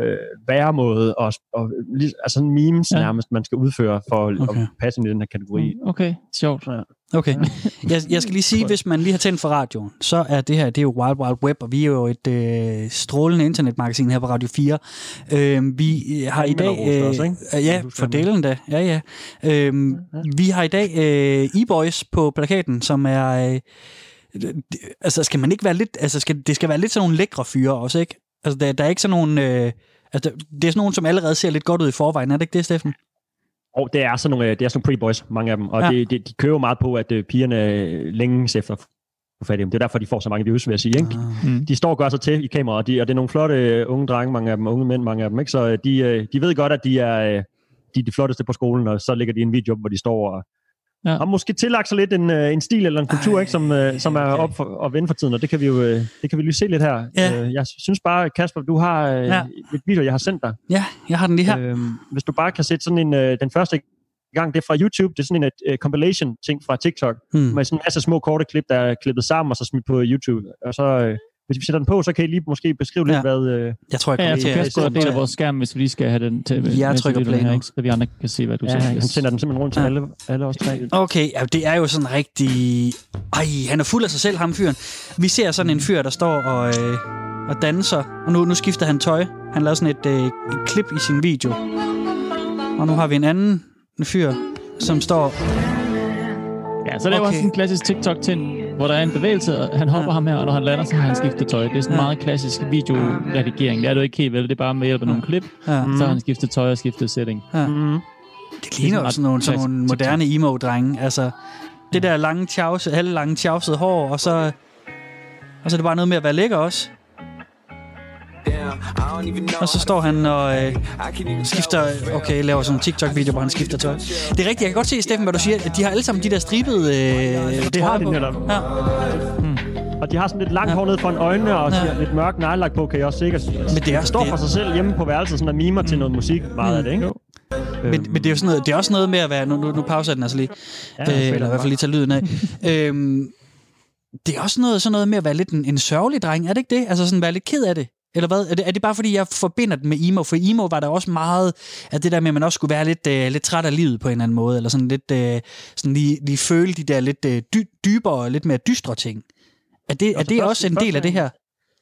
øh, væremåde og, og altså sådan memes Ja. ja. nærmest, man skal udføre for okay. At passe ind i den her kategori. Okay, sjovt. Okay. Jeg, jeg skal lige sige, hvis man lige har tændt for radioen, så er det her, det er jo Wild Wild Web, og vi er jo et øh, strålende internetmagasin her på Radio 4. Øh, vi har i dag... Anmelderrost også, ikke? øh, ja, for det. delen da. Ja, ja. Øh, vi har i dag øh, e-boys på plakaten, som er... Øh, altså, skal man ikke være lidt... Altså, skal, det skal være lidt sådan nogle lækre fyre også, ikke? Altså, der, der er ikke sådan nogle... Øh, altså, det er sådan nogle, som allerede ser lidt godt ud i forvejen. Er det ikke det, Steffen? Og det er sådan nogle, øh, det er sådan nogle pretty boys, mange af dem. Og Ja. det, det, de kører meget på, at øh, pigerne øh, længes efter få fat i dem. Det er derfor, de får så mange views, vil jeg sige. Ikke? Ah. Mm. De står og gør sig til i kameraet, og, de, og det er nogle flotte unge drenge, mange af dem, unge mænd, mange af dem. Ikke? Så de, de ved godt, at de er, de er de flotteste på skolen, og så lægger de en video op, hvor de står og Ja. har måske tillagt sig lidt en, øh, en stil eller en kultur, Ej, ikke, som, øh, som er op for, at vende for tiden, og det kan vi jo øh, det kan vi lige se lidt her. Ja. Jeg synes bare, Kasper, du har Ja. et video, jeg har sendt dig. Ja, jeg har den lige her. Øhm, hvis du bare kan sætte sådan en, den første gang, det er fra YouTube. Det er sådan en uh, compilation-ting fra TikTok, Hmm. med sådan en masse små korte klip, der er klippet sammen og så smidt på YouTube. Og så, øh, hvis vi sætter den på, så kan I lige måske beskrive lidt, Ja. hvad... Øh, Jeg tror, jeg Ja, kommer jeg til at... også gå del af vores skærm, hvis vi lige skal have den til. Jeg trykker play her, ikke? Så vi andre kan se, hvad du ja, siger. han sender den simpelthen rundt til Ja. alle, alle os tre. Okay, ja, det er jo sådan rigtig... Ej, han er fuld af sig selv, ham fyren. Vi ser sådan en fyr, der står og, øh, og danser, og nu, nu skifter han tøj. Han laver sådan et, øh, et klip i sin video. Og nu har vi en anden fyr, som står... Ja, så det er Okay. okay. også en klassisk TikTok-ting, hvor der er en bevægelse, og han hopper ham her, og når han lander, så har han skiftet tøj. Det er sådan en Ja. meget klassisk videoredigering. Det er du ikke helt vel, det er bare med hjælp af nogle klip. Ja, Så har han skiftet tøj og skiftet setting. ja. Mm. Det ligner jo sådan nogle, sådan nogle moderne emo-drenge. Altså, det der lange tjavse, halve lange tjavsede hår, og så... Og så er det bare noget med at være lækker også. Og så står han og øh, skifter... Okay, laver sådan en TikTok-video, hvor han skifter tøj. Det er rigtigt, jeg kan godt se, Steffen, hvad du siger. at De har alle sammen de der stribede øh, Det har de netop. Ja. Og de har sådan lidt langt Ja. hår ned foran øjnene, og Ja. lidt mørk neglelagt på, kan jeg også sikkert. Men det er- står det- for sig selv hjemme på værelset, sådan der mimer til noget musik, meget af det, ikke? Jo. Men, men det er jo sådan noget, det er også noget med at være... Nu, nu, nu pauser den altså lige. Ja, øh, eller i hvert fald lige tage lyden af. øhm, det er også noget, sådan noget med at være lidt en, en sørgelig dreng, er det ikke det? Altså sådan være lidt ked af det? Eller hvad? Er det, er det bare fordi, jeg forbinder det med emo? For emo var der også meget af det der med, at man også skulle være lidt, øh, lidt træt af livet på en eller anden måde, eller sådan lidt øh, sådan lige, lige føle de der lidt øh, dy, dybere, lidt mere dystre ting. Er det, er Altså, det først- også en del af det her?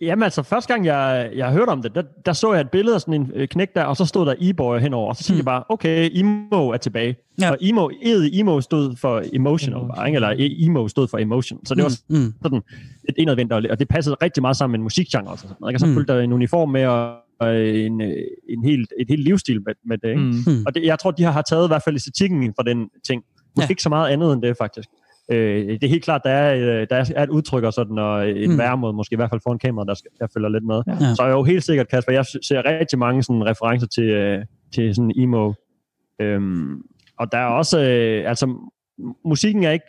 Jamen altså, første gang jeg, jeg hørte om det, der, der så jeg et billede af sådan en øh, knæk der, og så stod der e-boy henover, og så tænkte Mm. jeg bare, okay, emo er tilbage. Ja. Og emo, E'et emo stod for emotional, bare, ikke? eller e- emo stod for emotion. Så det var Mm, mm, sådan lidt indadvendt, og, det passede rigtig meget sammen med en musikgenre. Og, sådan noget, ikke? og så Mm. fulgte der en uniform med, og, og en, øh, en helt, et helt livsstil med, med det. Ikke? Mm. mm. Og det, jeg tror, de har, har taget i hvert fald æstetikken for den ting. Måske ja. ikke så meget andet end det, faktisk. Øh, det er helt klart, der er, øh, der er et udtryk og sådan, og en Mm. mm. væremåde, måske i hvert fald foran kameraet, der, skal, der følger lidt med. Ja. Så er jo helt sikkert, Kasper, jeg ser rigtig mange sådan, referencer til, øh, til sådan emo. Øhm, og der er også, øh, altså, musikken er ikke,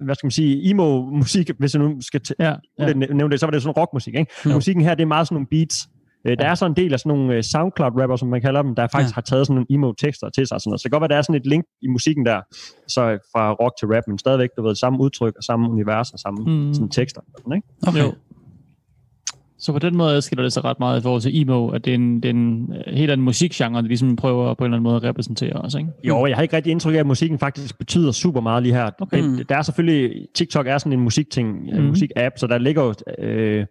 hvad skal man sige, emo-musik, hvis jeg nu skal t- Ja, ja. nævne det, så var det sådan rockmusik, ikke? Ja. Musikken her, det er meget sådan nogle beats. Øh, Der Ja. er så en del af sådan nogle øh, SoundCloud-rapper, som man kalder dem, der faktisk Ja. har taget sådan nogle emo-tekster til sig. Sådan noget. Så det kan godt være, der er sådan et link i musikken der, så fra rock til rap, men stadigvæk, du ved, samme udtryk og samme univers og samme Mm. sådan tekster. Sådan, ikke? Okay. Jo. Så på den måde adskiller det sig ret meget i forhold til emo, at det er en, det er en øh, helt anden musikgenre, de ligesom prøver på en eller anden måde at repræsentere også, ikke? Jo, jeg har ikke rigtig indtryk af, at musikken faktisk betyder super meget lige her. Okay. Men Der er selvfølgelig, TikTok er sådan en musikting, mm. musik-app, så der ligger jo, øh,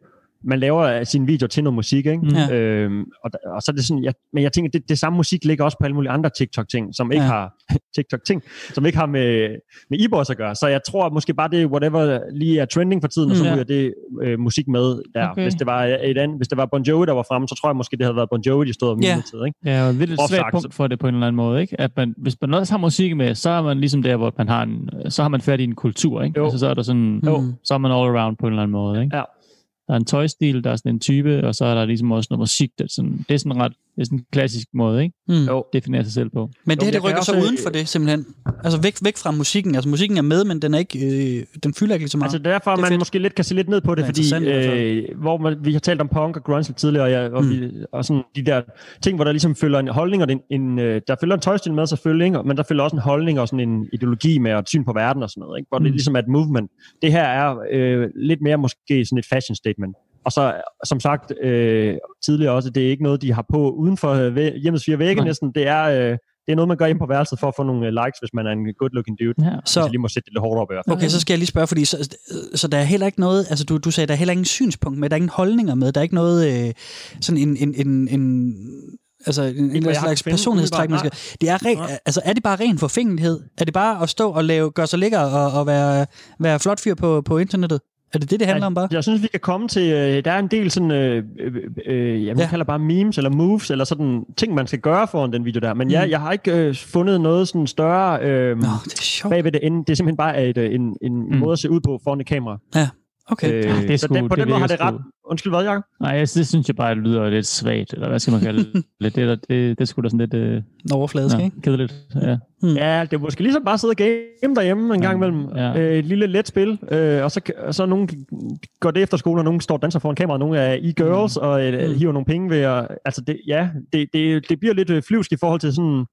man laver sin video til noget musik, ikke? Mhm. Ja. Øhm, og, og så er det sådan, jeg, men jeg tænker, det, det samme musik ligger også på alle mulige andre TikTok-ting, som ikke Ja. ja. har TikTok-ting, som ikke har med, med e-boys at gøre. Så jeg tror måske bare, det er whatever lige er trending for tiden, og så Mm. ryger det øh, musik med der. Okay. Hvis, det var et andet, hvis det var Bon Jovi, der var fremme, så tror jeg måske, det havde været Bon Jovi, de stod om Ja. tid, ikke? Ja, og lidt et Groft svært sagt, punkt for det på en eller anden måde, ikke? At man, hvis man også har musik med, så er man ligesom der, hvor man har en, så har man i en kultur, ikke? Jo. Altså, så er der sådan, Jo. så er man all around på en eller anden måde, ikke? Ja. Der er en tøjstil, der er sådan en type, og så er der ligesom også noget musik, der er sådan, det er sådan ret, det er sådan en klassisk måde, ikke? Mm. Jo. Definere sig selv på. Men det her, det rykker så uden for det, simpelthen. Altså væk, væk fra musikken. Altså musikken er med, men den er ikke, øh, den fylder ikke lige så meget. Altså derfor, Det er man fedt. måske lidt kan se lidt ned på det, Det er fordi øh, hvor man, vi har talt om punk og grunge lidt tidligere, og, jeg, og, Mm. vi, og sådan de der ting, hvor der ligesom følger en holdning, og en, en, øh, der følger en tøjstil med selvfølgelig, ikke? men der følger også en holdning og sådan en ideologi med og et syn på verden og sådan noget, ikke? hvor det Mm. ligesom er et movement. Det her er øh, lidt mere måske sådan et fashion statement. Og så, som sagt øh, tidligere også, det er ikke noget, de har på uden for øh, hjemmets fire vægge Nej. næsten. Det er, øh, det er noget, man gør ind på værelset for at få nogle øh, likes, hvis man er en good-looking dude. Ja. Så... jeg lige må sætte det lidt hårdt op i hvert fald. okay, så skal jeg lige spørge, fordi så, så der er heller ikke noget, altså du, du sagde, der er heller ingen synspunkt med, der er ingen holdninger med, der er ikke noget, øh, sådan en, en, en, en altså en, en slags personlighedstræk, man skal, det er, re, Nej. altså er det bare ren forfængelighed? Er det bare at stå og lave, gøre sig lækker og, og være, være flot fyr på, på internettet? Er det det, det handler om bare? Jeg synes, vi kan komme til... Øh, der er en del sådan... Øh, øh, øh, jeg Ja. ja. kalder bare memes eller moves, eller sådan ting, man skal gøre foran den video der. Men Mm. ja, jeg har ikke øh, fundet noget sådan større øh, Nå, det er sjovt. bagved det ende. Det er simpelthen bare et, øh, en, en Mm. måde at se ud på foran et kamera. Okay. Øh, det er så sgu- den, på det den måde har det ret... Undskyld, hvad, Jacob? Nej, jeg, det synes jeg bare det lyder lidt svagt, eller hvad skal man kalde det? lidt, det, er det, det er sgu da sådan lidt øh, Overfladisk, ja, ikke? kedeligt. Ja. Ja, det er måske ligesom bare sidde og game derhjemme en gang Ja. imellem. Ja. Øh, et lille let spil, øh, og så, og så nogen går det efter skole, og nogen står og danser foran kameraet, nogle er e-girls, og øh, Mm. hiver nogle penge ved at... Altså, det, ja, det, det, det bliver lidt øh, flyvsk i forhold til sådan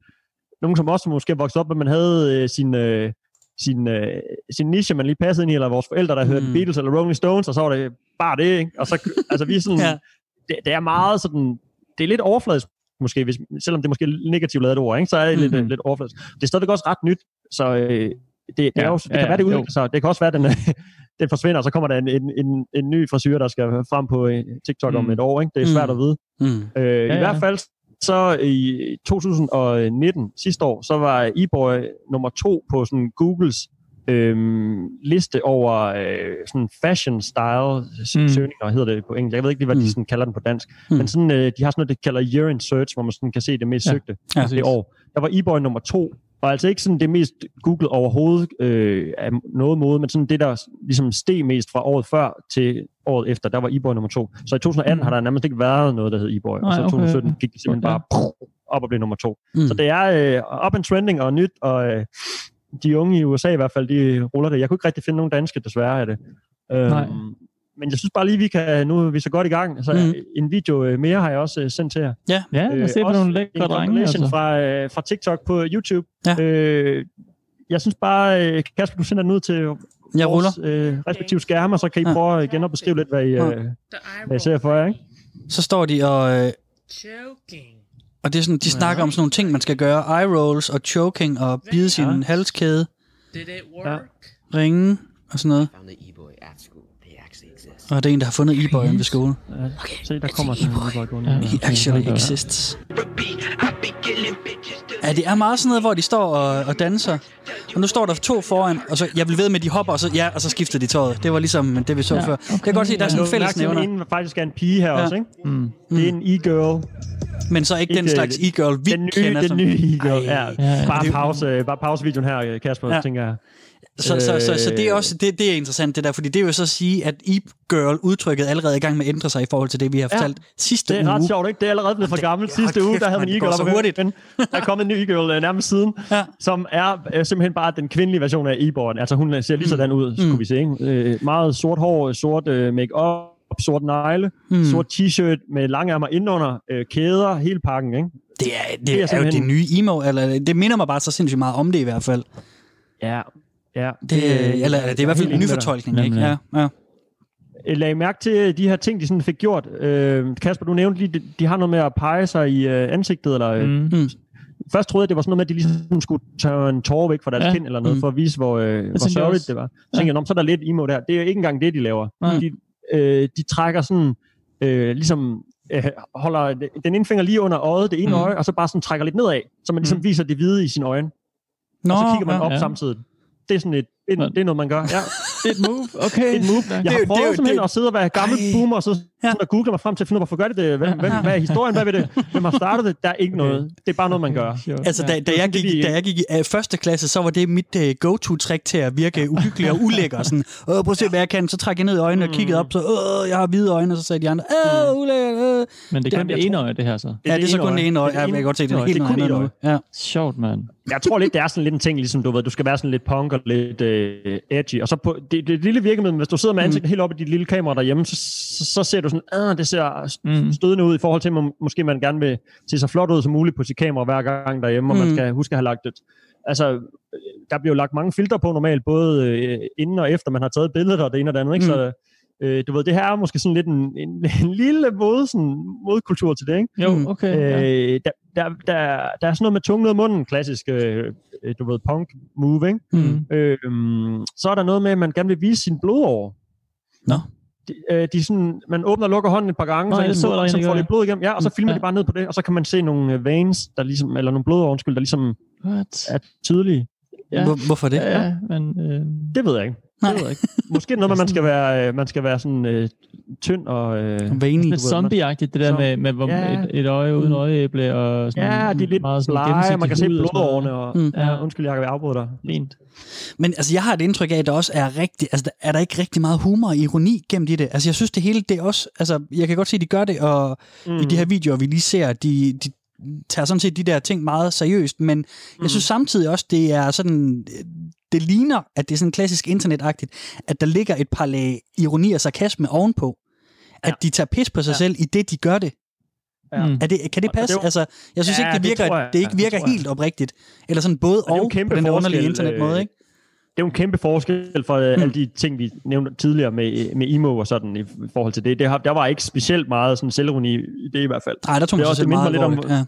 nogen som også måske er vokset op, at man havde øh, sin, øh, sin, øh, sin niche, man lige passede ind i, eller vores forældre, der mm. hørte Beatles eller Rolling Stones, og så var det bare det, ikke? Og så, altså vi er sådan, ja. det, det, er meget sådan, det er lidt overfladisk, måske, hvis, selvom det er måske negativt lavet ord, ikke? så er det mm-hmm. lidt, lidt overfladisk. Det er stadigvæk også ret nyt, så øh, det, det, ja, er også, det ja, kan være, det udvikler sig. Det kan også være, den, den forsvinder, og så kommer der en, en, en, en ny frisyr, der skal frem på øh, TikTok mm. om et år. Ikke? Det er svært mm. at vide. Mm. Øh, ja, I ja. hvert fald så i 2019, sidste år, så var eBoy nummer to på sådan Googles øhm, liste over øh, sådan fashion style mm. søgninger, hedder det på engelsk. Jeg ved ikke lige, hvad mm. de sådan kalder den på dansk. Mm. Men sådan, øh, de har sådan noget, de kalder year in search, hvor man sådan kan se det mest ja. søgte ja, det år. Der var eBoy nummer to, og altså ikke sådan det mest googlet overhovedet øh, af noget måde, men sådan det, der ligesom steg mest fra året før til året efter, der var eBoy nummer to. Så i 2018 mm. har der nærmest ikke været noget, der hed eBoy, og så i 2017 okay. gik det simpelthen okay. bare op og blev nummer to. Mm. Så det er øh, up and trending og nyt, og øh, de unge i USA i hvert fald, de ruller det. Jeg kunne ikke rigtig finde nogen danske, desværre, af det. Øhm, men jeg synes bare lige, vi kan, nu er vi så godt i gang, så mm. en video øh, mere har jeg også uh, sendt til jer. Ja, ja lad os se på øh, nogle lækre drenge. Altså. fra, fra TikTok på YouTube. Ja. Øh, jeg synes bare, Kasper, du sender den ud til jeg vores uh, respektive skærme, så kan I ja. prøve igen at beskrive lidt, hvad I, uh, hvad I ser for jer. Ikke? Så står de og... Uh, og det er sådan, de snakker om sådan nogle ting, man skal gøre. Eye rolls og choking og bide sin ja. halskæde. Did it work? Ja. Ringe og sådan noget. Og det er en, der har fundet e-boyen ved skole. Okay, Se, der kommer sådan en e-boy gående. He actually exists. Ja, det er meget sådan noget, hvor de står og, og danser. Og nu står der to foran, og så, jeg vil ved med, at de hopper, og så, ja, og så skifter de tøjet. Det var ligesom det, vi så ja, før. Okay. Jeg kan godt se, at der er sådan en fælles nævner. En faktisk er en pige her ja. også, ikke? Mm. Det er en e-girl. Men så ikke, ikke den slags e-girl, vi den nye, kender. Den nye e-girl, ja. ja. Bare, pause, bare pausevideoen her, Kasper, ja. tænker jeg. Så, så, så, så det er også det, det er interessant, det der, fordi det er jo så at sige, at e-girl-udtrykket er allerede i gang med at ændre sig i forhold til det, vi har fortalt ja, sidste uge. det er ret sjovt, ikke? Det er allerede blevet for gammelt. Sidste uge, der havde man e-girl så hurtigt. Men der er kommet en ny e-girl uh, nærmest siden, ja. som er uh, simpelthen bare den kvindelige version af e-boyen. Altså hun øh, ser lige sådan ud, mm. skulle vi se. Ikke? Uh, meget sort hår, sort uh, make-up, sort negle, mm. sort t-shirt med lange ærmer indenunder, uh, kæder, hele pakken, ikke? Det er, det, det er, er jo det nye emo, eller det minder mig bare så sindssygt meget om det i hvert fald. Ja, Ja, det, det, eller, det er i hvert fald en ny fortolkning, ikke? Ja, ja. Jeg lagde mærke til de her ting, de sådan fik gjort. Øh, Kasper, du nævnte lige, de, de har noget med at pege sig i øh, ansigtet, eller... Øh, mm. mm. Først troede jeg, det var sådan noget med, at de ligesom skulle tage en tårer væk fra deres ja. kind eller noget, mm. for at vise, hvor, øh, hvor sørgeligt det var. Så tænkte jeg, så er der lidt emo der. Det er ikke engang det, de laver. Mm. De, øh, de trækker sådan, øh, ligesom øh, holder den ene finger lige under øjet, det ene mm. øje, og så bare sådan trækker lidt nedad, så man ligesom mm. viser det hvide i sine øjne. Nå, og så kigger man ja, op ja. samtidig det er sådan et, det, det er noget, man gør. Ja. det er et move, okay. Et move. Jeg har prøvet simpelthen det, at sidde og være gammel Ej. boomer, og så ja. at google mig frem til at finde ud af, hvorfor gør det det? Hvem, hvem, hvad er historien? Hvad ved det? Hvem har startet det? Der er ikke noget. Det er bare noget, man gør. Altså, da, da, jeg gik, da jeg gik i uh, første klasse, så var det mit uh, go-to-trick til at virke uhyggelig og ulækker. Sådan, Åh, prøv at se, hvad jeg kan. Så trækker jeg ned i øjnene og kiggede op, så Åh, jeg har hvide øjne, og så sagde de andre, Åh, ulækker. Øh. Men det er kun det ene øje, det her så? Ja, det er så kun det ene øje. Jeg kan godt se, det er helt andet. Ja. Sjovt, mand. Jeg tror lidt, det er sådan lidt en ting, ligesom du ved, du skal være sådan lidt punk og lidt edgy. Og så på det, det lille virkemiddel, hvis du sidder med ansigtet mm. helt op i dit lille kamera derhjemme, så, så, så ser du sådan, ah, det ser mm. stødende ud i forhold til, at man, måske man gerne vil se så flot ud som muligt på sit kamera hver gang derhjemme, og mm. man skal huske at have lagt det. Altså, der bliver jo lagt mange filtre på normalt, både øh, inden og efter man har taget billedet og det ene og det andet, ikke? Mm. Så øh, du ved, det her er måske sådan lidt en, en, en lille måde, sådan, modkultur til det, ikke? Jo, okay. Øh, der, der, der, der er sådan noget med tunge ud munden, klassisk, øh, du ved, punk move, ikke? Mm. Øh, så er der noget med, at man gerne vil vise sin blod over. Nå. No de, øh, de sådan, man åbner og lukker hånden et par gange, Nå, så, så, får de blod igennem, ja, og så mm, filmer ja. de bare ned på det, og så kan man se nogle øh, veins, der ligesom, eller nogle blod, undskyld, der ligesom What? er tydelige. Ja. Hvor, hvorfor det? Ja, ja men, øh... Det ved jeg ikke. Nej. Det ved jeg ikke. Måske noget man skal være, øh, man skal være sådan øh, tynd og... Øh, Vanlig. Lidt zombie-agtigt, det der med, med hvor ja. et, et øje uden mm. øjeæble og sådan Ja, de er lidt meget blege, man kan se blodårene. Og, mm. ja, undskyld, jeg kan afbryde dig. Fint. Men altså, jeg har et indtryk af, at der også er rigtig, altså, er der ikke rigtig meget humor og ironi gennem i det. Altså, jeg synes, det hele, det er også, altså, jeg kan godt se, at de gør det, og mm. i de her videoer, vi lige ser, de, de tager sådan set de der ting meget seriøst, men mm. jeg synes samtidig også, det er sådan, det ligner, at det er sådan klassisk internetagtigt, at der ligger et par lag ironi og sarkasme ovenpå. At ja. de tager pis på sig ja. selv i det, de gør det. Ja. Mm. Er det, kan det passe? det jo- altså, jeg synes Ja, ikke, det det virker, det, jeg. det ikke virker det helt oprigtigt. Eller sådan både Og det og, på den der underlige internetmåde, øh, ikke? det er jo en kæmpe forskel for mm. alle de ting, vi nævnte tidligere med, med emo og sådan i, forhold til det. det har, der var ikke specielt meget sådan selvironi i det i hvert fald. Nej, der tog det man sig også- det meget mig lidt om-. Ja.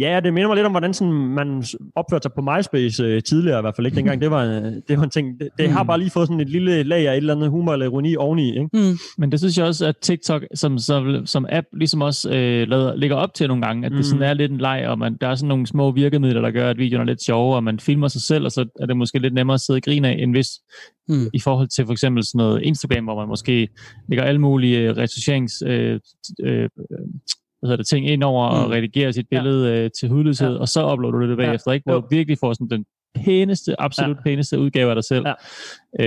Ja, det minder mig lidt om, hvordan sådan, man opførte sig på MySpace øh, tidligere i hvert fald. Ikke? Dengang det var, øh, det var en ting. Det, det har Mm. bare lige fået sådan et lille lag af et eller andet humor eller ironi oveni. Ikke? Mm. Men det synes jeg også, at TikTok som, som, som app ligesom også øh, lader, ligger op til nogle gange, at mm. det sådan er lidt en leg, og man, der er sådan nogle små virkemidler, der gør, at videoen er lidt sjovere, og man filmer sig selv, og så er det måske lidt nemmere at sidde og grine af, end hvis Mm. i forhold til for eksempel sådan noget Instagram, hvor man måske lægger alle mulige øh, retuscherings... Øh, øh, hvad hedder det, ting ind over mm. og redigerer sit billede ja. øh, til hudløshed, ja. og så uploader du det bagefter, ikke? Hvor Jo. du virkelig får sådan den pæneste, absolut ja. pæneste udgave af dig selv. Ja.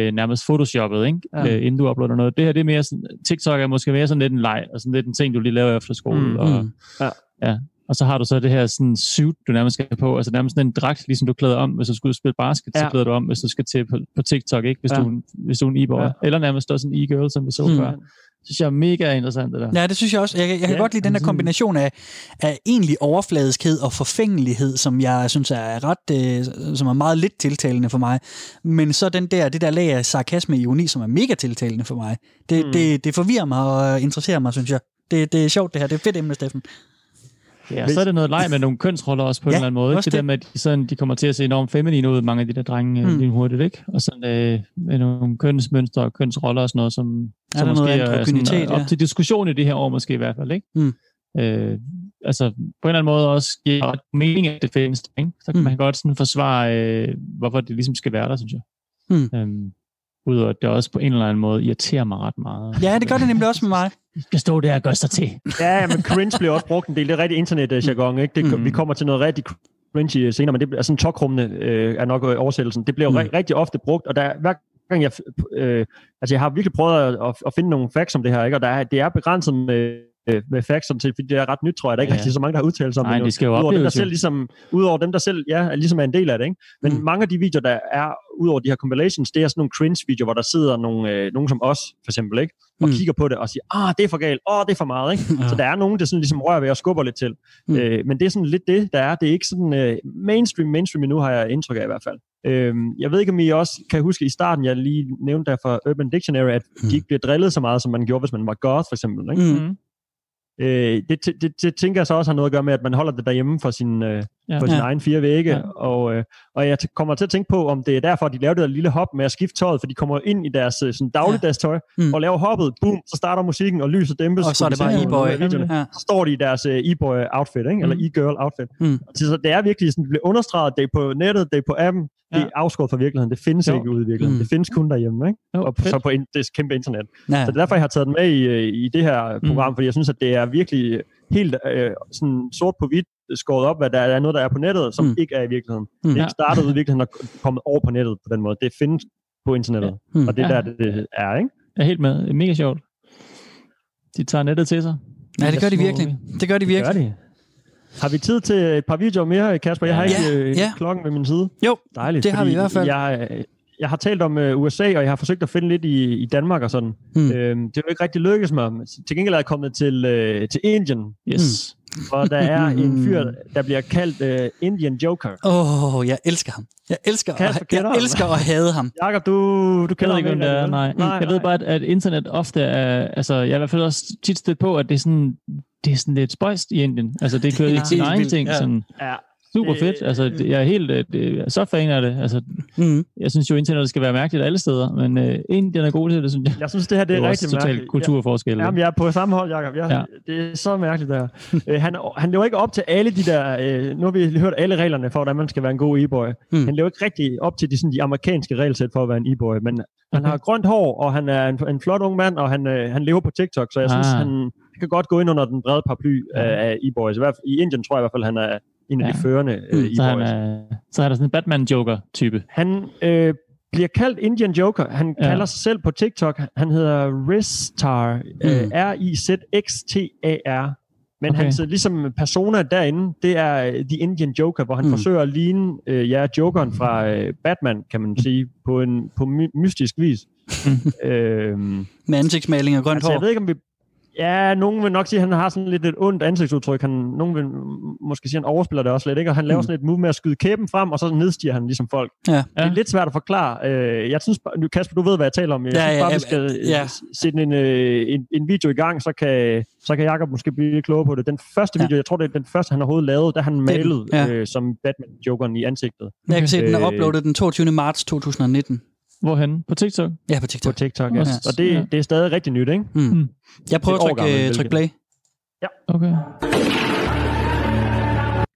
Øh, nærmest photoshoppet, ikke? Ja. Ja. Øh, inden du uploader noget. Det her, det er mere sådan, TikTok er måske mere sådan lidt en leg, og sådan lidt en ting, du lige laver efter skole. Mm, og, mm. Ja. ja. Og så har du så det her sådan suit, du nærmest skal på, altså nærmest sådan en dragt, ligesom du klæder om, hvis du og spille basket, ja. så Ja. klæder du om, hvis du skal til på, på TikTok, ikke? Hvis, Ja. du, hvis du er en. Ja. Ja. Eller nærmest også en e-girl, som vi så Mm. før. Det synes jeg er mega interessant, det der. Ja, det synes jeg også. Jeg, jeg kan Ja, godt lide den der kombination af, af egentlig overfladiskhed og forfængelighed, som jeg synes er ret, øh, som er meget lidt tiltalende for mig. Men så den der, det der lag af sarkasme og ironi, som er mega tiltalende for mig. Det, Mm. det, det forvirrer mig og interesserer mig, synes jeg. Det, det er sjovt det her. Det er fedt emne, Steffen. Ja, og så er det noget leg med nogle kønsroller også på Ja, en eller anden måde. Ikke? Det, der med, at de, sådan, de kommer til at se enormt feminine ud, mange af de der drenge Mm. lige hurtigt, ikke? Og sådan øh, med nogle kønsmønstre og kønsroller og sådan noget, som, Er som der noget måske er sådan, ja? op til diskussion i det her år måske i hvert fald, ikke? Mm. Øh, altså på en eller anden måde også giver ret mening, at det findes, ikke? Så kan mm. man godt sådan forsvare, øh, hvorfor det ligesom skal være der, synes jeg. Mm. Øhm, Udover at det også på en eller anden måde irriterer mig ret meget. Ja, det gør det nemlig også med mig. Skal stå der og gøre sig til. Ja, men cringe bliver også brugt en del. Det er rigtig internet-jargon, ikke? Det, Mm. Vi kommer til noget rigtig cringe senere, men det bliver sådan tokrummende øh, er nok øh, oversættelsen. Det bliver jo Mm. rigtig ofte brugt, og der er, hver gang jeg, øh, altså jeg har virkelig prøvet at, at, at finde nogle facts om det her, ikke? og der er, det er begrænset med, øh, med om det, fordi det er ret nyt, tror jeg. Der er ikke Ja. rigtig så mange, der har udtalt sig om Nej, det. det skal jo udover dem, der selv ligesom, udover dem, der selv ja, er ligesom er en del af det. Ikke? Men Mm. mm. mange af de videoer, der er, udover de her compilations, det er sådan nogle cringe-videoer, hvor der sidder nogle, øh, nogen som os, for eksempel, ikke? og Mm. mm. kigger på det og siger, ah, det er for galt, åh, det er for meget. Ikke? Ja. Så der er nogen, der sådan ligesom rører ved og skubber lidt til. Mm. Mm. Øh, men det er sådan lidt det, der er. Det er ikke sådan øh, mainstream, mainstream endnu, har jeg indtryk af i hvert fald. Øh, jeg ved ikke, om I også kan huske i starten, jeg lige nævnte der fra Urban Dictionary, at Mm. de ikke bliver drillet så meget, som man gjorde, hvis man var goth, for eksempel. Ikke? Mm. Øh, det, det, det, tænker jeg så også har noget at gøre med, at man holder det derhjemme for sin, øh, Ja. på sin Ja. egen fire vægge. Ja. Ja. Og, øh, og jeg t- kommer til at tænke på, om det er derfor, de laver det der lille hop med at skifte tøjet, for de kommer ind i deres øh, sådan dagligdags tøj, Mm. mm. og laver hoppet, boom, så starter musikken, og lyset dæmpes. Og så er det bare e-boy. Ja. Så står de i deres øh, e-boy outfit, ikke? eller Mm. e-girl outfit. Mm. Så så det er virkelig sådan, det bliver understreget, det er på nettet, det er på appen, det Ja. er afskåret fra virkeligheden. Det findes Jo. ikke ude i virkeligheden. Mm. Det findes kun derhjemme, ikke? Jo, Og fedt. så på in- det kæmpe internet. Ja. Så det er derfor, jeg har taget den med i, øh, i det her program, Mm. fordi jeg synes, at det er virkelig helt øh, sådan sort på hvidt skåret op, hvad der er noget, der er på nettet, som Mm. mm. ikke er i virkeligheden. Mm. Mm. Det er ikke startet ud i virkeligheden og kommet over på nettet på den måde. Det findes på internettet, Mm. ja. og det er Ja. der, det er, ikke? Jeg er helt med. Det er mega sjovt. De tager nettet til sig. ja, det gør de virkelig. Det gør de Det gør virkelig. de. Har vi tid til et par videoer mere, Kasper? Jeg har Ja. ikke øh, Ja. klokken ved min side. Jo, Dejligt. det har vi i hvert fald. Jeg, jeg har talt om uh, USA, og jeg har forsøgt at finde lidt i, i Danmark og sådan. Mm. Mm. Øhm, det er jo ikke rigtig lykkedes mig. Til gengæld er jeg kommet til, uh, til Indien, Yes. hvor der er en fyr, der bliver kaldt uh, Indian Joker. Åh, oh, jeg elsker ham. Jeg elsker, Kasper jeg ham. elsker at hade ham. Jakob, du, du Jeg kender ikke, ham hvem det er. Nej. nej. Jeg ved bare, at, at internet ofte er... Altså, jeg er i hvert fald også tit stødt på, at det er sådan, det er sådan lidt spøjst i Indien. Altså, det kører Det er ikke sin egen vildt, ting. Sådan, Ja, super Det- fedt. Altså, det, jeg er helt øh, det, jeg er så fan af det. Altså, Mm. jeg synes jo, internettet skal være mærkeligt alle steder, men øh, Indien er god til det, synes jeg. jeg synes, det her det Det er, er jo rigtig mærkeligt. kulturforskel. Ja, jamen, jeg er på samme hold, Jacob. Jeg, Ja. Det er så mærkeligt der. øh, han, han lever ikke op til alle de der... Øh, nu har vi hørt alle reglerne for, hvordan man skal være en god e-boy. Mm. Han lever ikke rigtig op til de, sådan, de amerikanske regelsæt for at være en e-boy, men han har grønt hår, og han er en, en flot ung mand, og han, øh, han lever på TikTok, så jeg synes, Ah. han, han kan godt gå ind under den brede paraply Ja. af, af e-boys. I, hvert fald, I Indien tror jeg i hvert fald, han er en af Ja. de førende øh, så, han e-boys. er, så er der sådan en Batman-Joker-type. Han øh, bliver kaldt Indian Joker. Han Ja. kalder sig selv på TikTok. Han hedder Ristar. Mm. Øh, R-I-Z-X-T-A-R. Men Okay. hans øh, ligesom persona derinde, det er øh, The Indian Joker, hvor han Mm. mm. forsøger at ligne øh, ja, Jokeren fra øh, Batman, kan man sige, på en på my- mystisk vis. øhm, Med ansigtsmaling og grønt altså, jeg hår. ved ikke, om vi... Ja, nogen vil nok sige, at han har sådan lidt et ondt ansigtsudtryk. Han, nogen vil måske sige, at han overspiller det også lidt, ikke? Og han laver Mm. sådan et move med at skyde kæben frem, og så nedstiger han ligesom folk. Ja. Det er lidt svært at forklare. Øh, Jeg synes, Kasper, du ved, hvad jeg taler om. Jeg Ja, synes ja, bare, ja, vi skal ja. ja. sætte en, øh, en, en video i gang, så kan, så kan Jacob måske blive lidt klogere på det. Den første Ja. video, jeg tror, det er den første, han har overhovedet lavet, der han malet ja. øh, som Batman-jokeren i ansigtet Jeg kan se, at den er Øh. uploadet den 22. marts 2019. Hvorhen? På TikTok? Ja, på på TikTok. TikTok. Ja. Ja. Og det, Ja. det er stadig rigtig nyt, ikke? Mm. Mm. Jeg prøver at trykke, gammel, øh, hvilket- play. Okay.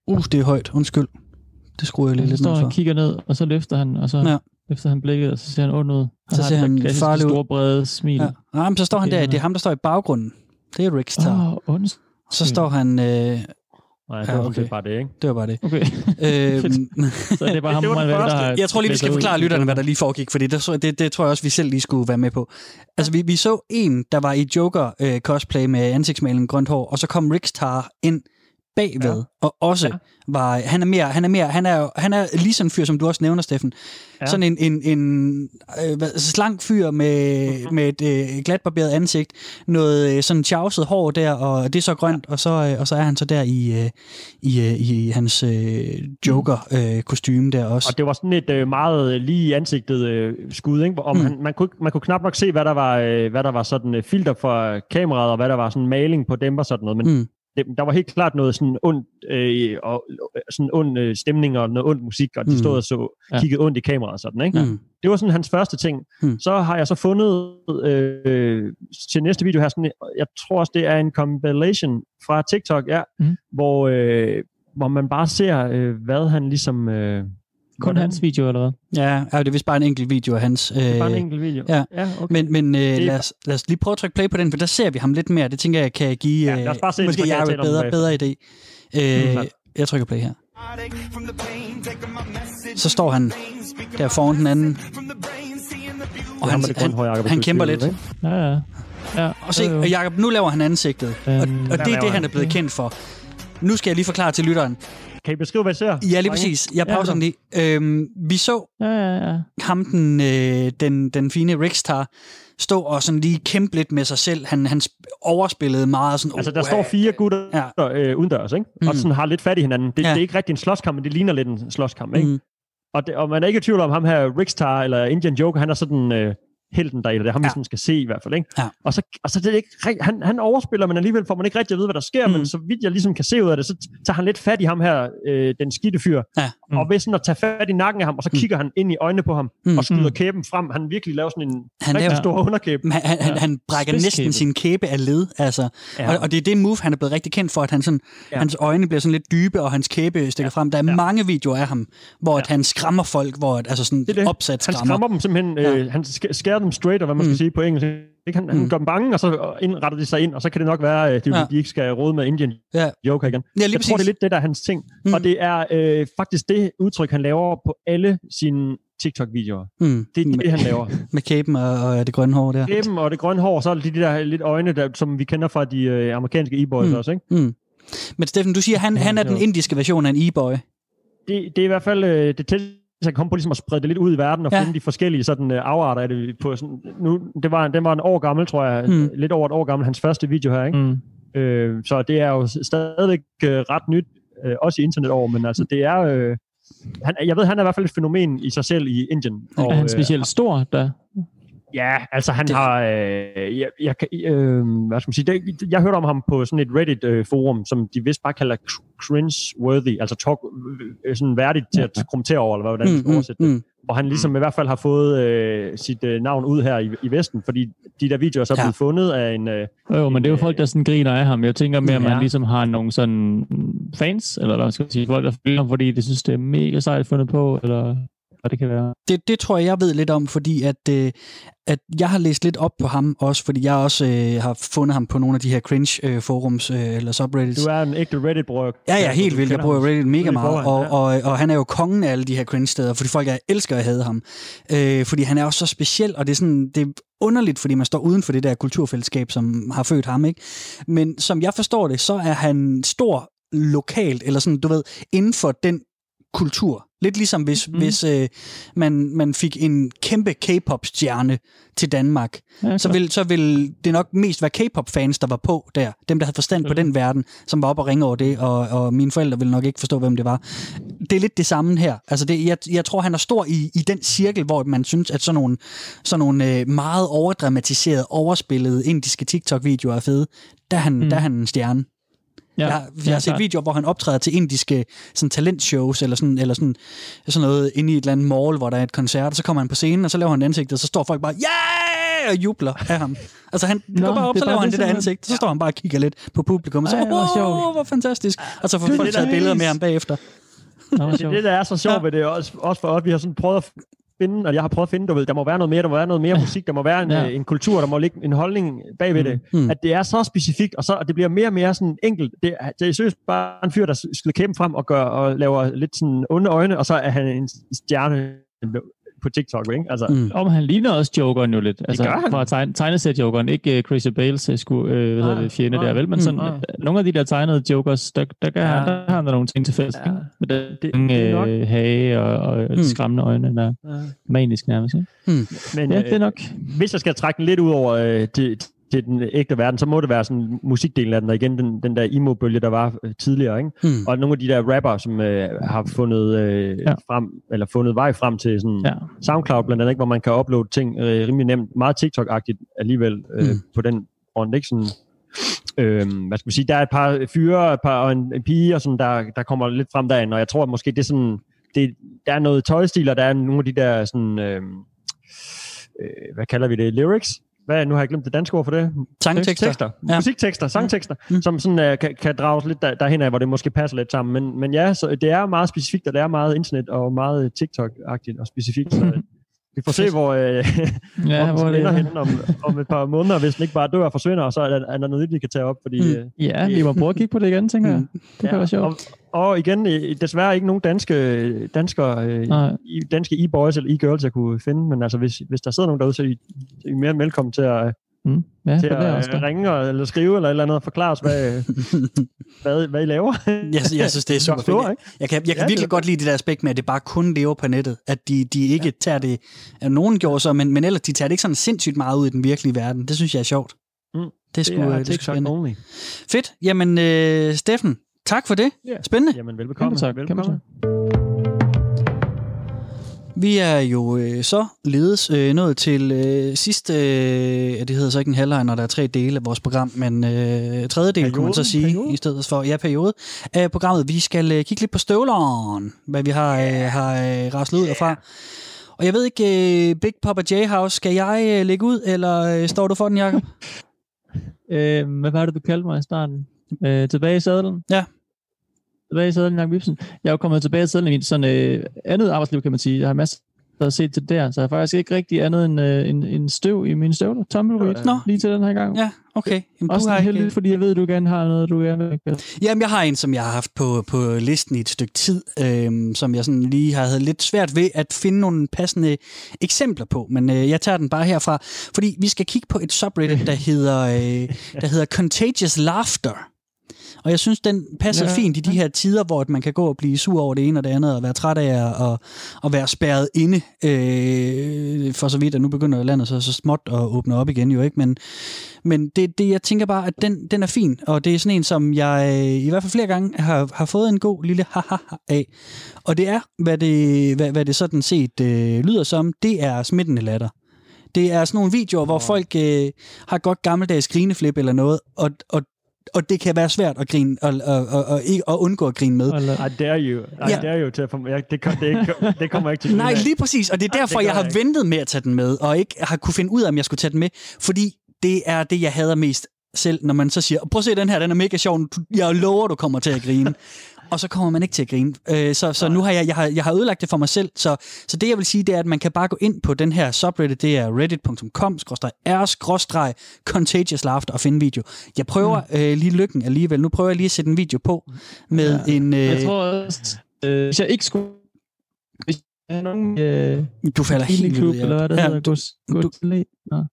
Uh, det er højt. Undskyld. Det skruer jeg lige lidt ned han for. og kigger ned, og så løfter han, og så Ja. ja. løfter han blikket, og så ser han ond ud. Så ser har han klassiske farlig ud. store, brede smil. Ja. Ah, men så står han der. ja. Det er ham, der står i baggrunden. Det er Rick Star. Åh, oh, ondt. Så står han... Øh, Nej, det Ja, var okay. bare det, ikke? det var bare det. Okay. øhm, så det er bare ham, Det var man jeg tror lige, vi skal forklare lytterne, hvad der lige foregik, fordi det, det, det tror jeg også, vi selv lige skulle være med på. Altså, vi, vi så en, der var i Joker-cosplay med ansigtsmaling grønt hår, og så kom Rickstar ind bagved, ja. og også ja. Var, han er mere, han er mere, han er, han er lige sådan en fyr, som du også nævner, Steffen. Ja. Sådan en, en, en øh, hvad, slank fyr med, med et øh, glatbarberet ansigt, noget øh, sådan tjavset hår der, og det er så grønt, ja. og, så, øh, og så er han så der i, øh, i, øh, i hans øh, Joker-kostyme der også. Og det var sådan et øh, meget lige i ansigtet øh, skud, ikke? Om Mm. han, man, kunne, man kunne knap nok se, hvad der var, øh, hvad der var sådan øh, filter for kameraet, og hvad der var sådan maling på dem og sådan noget. Men Mm. Det, der var helt klart noget sådan ondt, øh, og, sådan ond øh, stemning og noget ondt musik, og de Mm. stod og så, Ja. kiggede ondt i kameraet og sådan, ikke? Mm. Det var sådan hans første ting. Mm. Så har jeg så fundet øh, til næste video her, sådan, jeg tror også, det er en compilation fra TikTok, ja, mm. hvor, øh, hvor man bare ser, øh, hvad han ligesom... Øh, Kun hvordan- hans video, eller hvad? Ja, ja, det er vist bare en enkelt video af hans. Øh, Det er bare en enkelt video. ja. ja okay. Men, men øh, lad, os, lad os lige prøve at trykke play på den, for der ser vi ham lidt mere. Det tænker jeg kan give Ja, lad os bare se øh, måske jeg et bedre, bedre idé. Øh, Mm, jeg trykker play her. Så står han der foran den anden, og han, han, han du kæmper er lidt. Ja, ja. ja. Og se, og Jacob, nu laver han ansigtet. Og, Øhm, og det er det, han han? er blevet kendt for. Nu skal jeg lige forklare til lytteren. Kan I beskrive, hvad I ser? Ja, lige præcis. Jeg Ja, pauser den lige. Øhm, vi så Ja, ja, ja. ham, den, øh, den, den fine Rickstar, stå og sådan lige kæmpe lidt med sig selv. Han, han sp- overspillede meget sådan... Altså, der står fire gutter Ja. ja. øh, udendørs, ikke? Mm. Og sådan har lidt fat i hinanden. Det, Ja. ja. det er ikke rigtig en slåskamp, men det ligner lidt en slåskamp, ikke? Mm. Og, det, og man er ikke i tvivl om ham her, Rickstar eller Indian Joker, han er sådan øh, helten der, eller det er ham, Ja. vi sådan skal se i hvert fald, ikke? Ja. Og så, og så det er ikke, han, han overspiller, men alligevel får man ikke rigtig at vide, hvad der sker, Mm. mm. men så vidt jeg ligesom kan se ud af det, så tager han lidt fat i ham her, øh, den skidte fyr, Ja. og ved sådan at tage fat i nakken af ham, og så Mm. kigger han ind i øjnene på ham, Mm. og skyder Mm. kæben frem. Han virkelig laver sådan en Han rigtig laver- stor underkæbe. Han, han, han, Ja. han brækker næsten Spidskæbe. sin kæbe af led, altså. Ja. Og, og det er det move, han er blevet rigtig kendt for, at han sådan, ja. Ja. hans øjne bliver sådan lidt dybe, og hans kæbe stikker ja. frem. Der er ja. Ja. mange videoer af ham, hvor ja. at han skræmmer folk, hvor at, altså sådan Det det. opsat Han skræmmer. skræmmer dem simpelthen, Ja. øh, han sk- skærer dem straight, og hvad man Mm. skal sige på engelsk. Ikke? Han, han Mm. gør dem bange, og så indretter de sig ind, og så kan det nok være, at de, Ja. de ikke skal råde med Indian Ja. Joker igen. Ja, jeg præcis. tror, det er lidt det, der er hans ting. Mm. Og det er øh, faktisk det udtryk, han laver på alle sine TikTok-videoer. Mm. Det er det, han laver. Med kæben og, og det grønne hår der. Kæben og det grønne hår, og så er det de der lidt øjne, der, som vi kender fra de øh, amerikanske e-boys Mm. også. Ikke? Mm. Men Steffen, du siger, han, han er den indiske version af en e-boy. Det, det er i hvert fald øh, det til, at komme på ligesom at sprede det lidt ud i verden og Ja. finde de forskellige sådan øh, afarter af det på sådan, nu det var den var en år gammel tror jeg Mm. lidt over et år gammel hans første video her ikke Mm. Øh, så det er jo stadigvæk øh, ret nyt, øh, også i internetår, men altså det er... Øh, han, jeg ved, han er i hvert fald et fænomen i sig selv i Indien. Og, er han specielt stor, der? Ja, altså han Det- har... Øh, jeg, jeg, kan- øh, hvad skal man sige? Det, jeg hørte om ham på sådan et Reddit-forum, som de vist bare kalder cr- cringe-worthy, altså talk, øh, sådan værdigt til at kommentere over, eller hvordan man skal oversætte det. mm. Hvor han ligesom i hvert fald har fået øh, sit øh, navn ud her i, i Vesten, fordi de der videoer er så Ja. blevet fundet af en... Øh, Jo, jo, men det er jo folk, der sådan griner af ham. Jeg tænker mere, at man Ja. ligesom har nogle sådan fans, eller hvad skal man sige, folk, der følger ham, fordi de synes, det er mega sejt fundet på, eller hvad det kan være. Det, det tror jeg, jeg ved lidt om, fordi at, øh, at jeg har læst lidt op på ham også, fordi jeg også øh, har fundet ham på nogle af de her cringe-forums øh, eller subreddits. du er en ægte Reddit-bror. Ja, ja, helt vildt. Jeg bruger Reddit mega meget, og, forvejen, og, og han er jo kongen af alle de her cringe-steder, fordi folk er, elsker at hade ham. Øh, fordi han er også så speciel, og det er, sådan, det er underligt, fordi man står uden for det der kulturfællesskab, som har født ham. ikke. Men som jeg forstår det, så er han stor lokalt, eller sådan, du ved, inden for den kultur. Lidt ligesom hvis, mm. hvis øh, man, man fik en kæmpe K-pop-stjerne til Danmark, Ja, så klart. vil, så vil det nok mest være K-pop-fans, der var på der. Dem, der havde forstand på Mhm. den verden, som var op og ringe over det, og, og mine forældre ville nok ikke forstå, hvem det var. Det er lidt det samme her. Altså det, jeg, jeg tror, han er stor i, i den cirkel, hvor man synes, at sådan nogle, sådan nogle øh, meget overdramatiserede, overspillede indiske TikTok-videoer er fede. Der er han, Mm. mm. der er han en stjerne. Ja, Jeg, har- jeg har set klart. videoer, hvor han optræder til indiske sådan, talentshows, eller, sådan, eller sådan, sådan noget inde i et eller andet mall, hvor der er et koncert, og så kommer han på scenen, og så laver han ansigtet, og så står folk bare, yeah! og jubler af ham. Altså han Nå, går bare op, så bare laver han det, der ansigt, så står han bare og kigger lidt på publikum, og så, Ej, hvor wow, hvor fantastisk. Og så får folk taget der billeder med ham bagefter. Nå, Det sjovt. det, der er så sjovt Ja. ved det, også, også for os. Vi har sådan prøvet at finde, og jeg har prøvet at finde, du ved, der må være noget mere, der må være noget mere musik, der må være en, Ja. ja. en kultur, der må ligge en holdning bagved det. Mm. At det er så specifikt, og, så, og det bliver mere og mere sådan enkelt. Det, det er seriøst bare en fyr, der skyder kæben frem og, gør, og laver lidt sådan onde øjne, og så er han en stjerne på TikTok, ikke? Altså, Mm. Om han ligner også Jokeren jo lidt. Altså, gør han. Fra tegne, tegnesæt-Jokeren. Ikke uh, Chrissy Bales uh, sku, uh, hvad hedder Nej, det, fjende nej, der, vel? Men mm, sådan, uh, nogle af de der tegnede Jokers, der, der, der, Ja. ja. der, der har han der nogle ting til fælles. Ja. Med den Det- det er øh, hage og, og Mm. mm. skræmmende øjne, der er ja. manisk nærmest. Ikke? Men, Ja, det er nok. hvis jeg skal trække den lidt ud over øh, til, til den ægte verden, så må det være sådan musikdelen af den, og igen den, den der emo-bølge, der var øh, tidligere, ikke? Mm. Og nogle af de der rapper, som øh, har fundet øh, Ja. frem, eller fundet vej frem til sådan Ja. SoundCloud blandt andet, ikke? hvor man kan uploade ting øh, rimelig nemt, meget TikTok-agtigt alligevel øh, mm. på den front, ikke? Sådan, øh, hvad skal man sige, der er et par fyre et par, og en, en pige, og sådan, der, der kommer lidt frem derinde, og jeg tror at måske det er sådan, det, der er noget tøjstil, og der er nogle af de der sådan, øh, øh, hvad kalder vi det, lyrics? Hvad, nu har jeg glemt det danske ord for det. Sangtekster. Tekster. Ja. Musiktekster, sangtekster, Mm. mm. som sådan, uh, kan, kan drages lidt der, derhen af, hvor det måske passer lidt sammen. Men, men ja, så det er meget specifikt, og det er meget internet og meget TikTok-agtigt og specifikt. Så vi får se, hvor, øh, Ja, ja, hvor hvor det ender henne om, om et par måneder, hvis den ikke bare dør og forsvinder, og så er der, er der noget nyt, vi kan tage op. Fordi, Mm. mm. ja, vi må prøve at kigge på det igen, tænker jeg. Mm. Det kan være sjovt. Og, og igen, øh, desværre ikke nogen danske, danskere, øh, danske e-boys eller e-girls, jeg kunne finde, men altså, hvis, hvis der sidder nogen derude, så er I, I er mere end velkommen til at, Mm. Ja, til det er at også øh, ringe og, eller skrive eller et eller andet og forklare os, hvad, hvad, hvad I laver. Jeg, jeg synes, det er super fedt. Jeg kan, jeg kan Ja, det virkelig er- godt lide det der aspekt med, at det bare kun lever på nettet. At de, de ikke tager det... At nogen gjorde så, men, men ellers de tager det ikke sådan sindssygt meget ud i den virkelige verden. Det synes jeg er sjovt. Mm. Det er sgu, det er, det er spændende. only. Fedt. Jamen, øh, Steffen, tak for det. Ja. Spændende. Jamen, velbekomme. Kæmpe tak, kæmpe velbekomme. Vi er jo øh, så ledes øh, nået til øh, sidste, øh, det hedder så ikke en halvleg, når der er tre dele af vores program, men øh, tredje del kunne man så sige, periode. i stedet for, ja, periode af programmet. Vi skal øh, kigge lidt på støvleren, hvad vi har, øh, har øh, raslet ud derfra. Og jeg ved ikke, øh, Big Papa J-House, skal jeg øh, lægge ud, eller øh, står du for den, Jacob? Øh, hvad var det, du kaldte mig i starten? Øh, tilbage i sadlen? Ja. Tilbage i sadlen, Jacob Ibsen. Jeg er jo kommet tilbage i sadlen i mit sådan, øh, andet arbejdsliv, kan man sige. Jeg har masser at se til der, så jeg har faktisk ikke rigtig andet end, øh, en, en støv i mine støvler. Tumbleweed, Nå. lige til den her gang. Ja, okay. Jamen, Også du har helt ikke, fordi jeg ved, at du gerne har noget, du gerne vil. Jamen, jeg har en, som jeg har haft på, på listen i et stykke tid, øhm, som jeg sådan lige har havde lidt svært ved at finde nogle passende eksempler på, men øh, jeg tager den bare herfra, fordi vi skal kigge på et subreddit, der hedder, øh, der hedder Contagious Laughter. Og jeg synes, den passer ja. Fint i de her tider, hvor man kan gå og blive sur over det ene og det andet, og være træt af at, at, at være spærret inde, øh, for så vidt, at nu begynder landet så, så småt at åbne op igen jo, ikke? Men, men det, det, jeg tænker bare, at den, den er fin, og det er sådan en, som jeg øh, i hvert fald flere gange har, har fået en god lille haha af. Og det er, hvad det, hvad, hvad det sådan set øh, lyder som, det er smittende latter. Det er sådan nogle videoer, hvor folk øh, har godt gammeldags grineflip eller noget, og, og, og det kan være svært at grine og, og, og, og, ikke, at undgå at grine med. I dare you. I Ja. dare you til at få... Jeg, det, kom, det, ikke, det kommer ikke til Nej, lige præcis, og det er derfor, det jeg har ikke. ventet med at tage den med, og ikke har kunne finde ud af, om jeg skulle tage den med, fordi det er det, jeg hader mest selv, når man så siger, prøv at se den her, den er mega sjov, jeg lover, du kommer til at grine. og så kommer man ikke til at grine. Øh, så så nu har jeg, jeg, har, jeg har ødelagt det for mig selv, så, så det jeg vil sige, det er, at man kan bare gå ind på den her subreddit, det er reddit.com, r contagious laughter og finde video. Jeg prøver mm. øh, lige lykken alligevel. Nu prøver jeg lige at sætte en video på med ja. en... Øh, jeg tror også, øh, hvis jeg ikke skulle... Hvis nogen... Øh, du falder helt ud. Ja. eller hvad det Ja, hedder. Du- gus, Nå,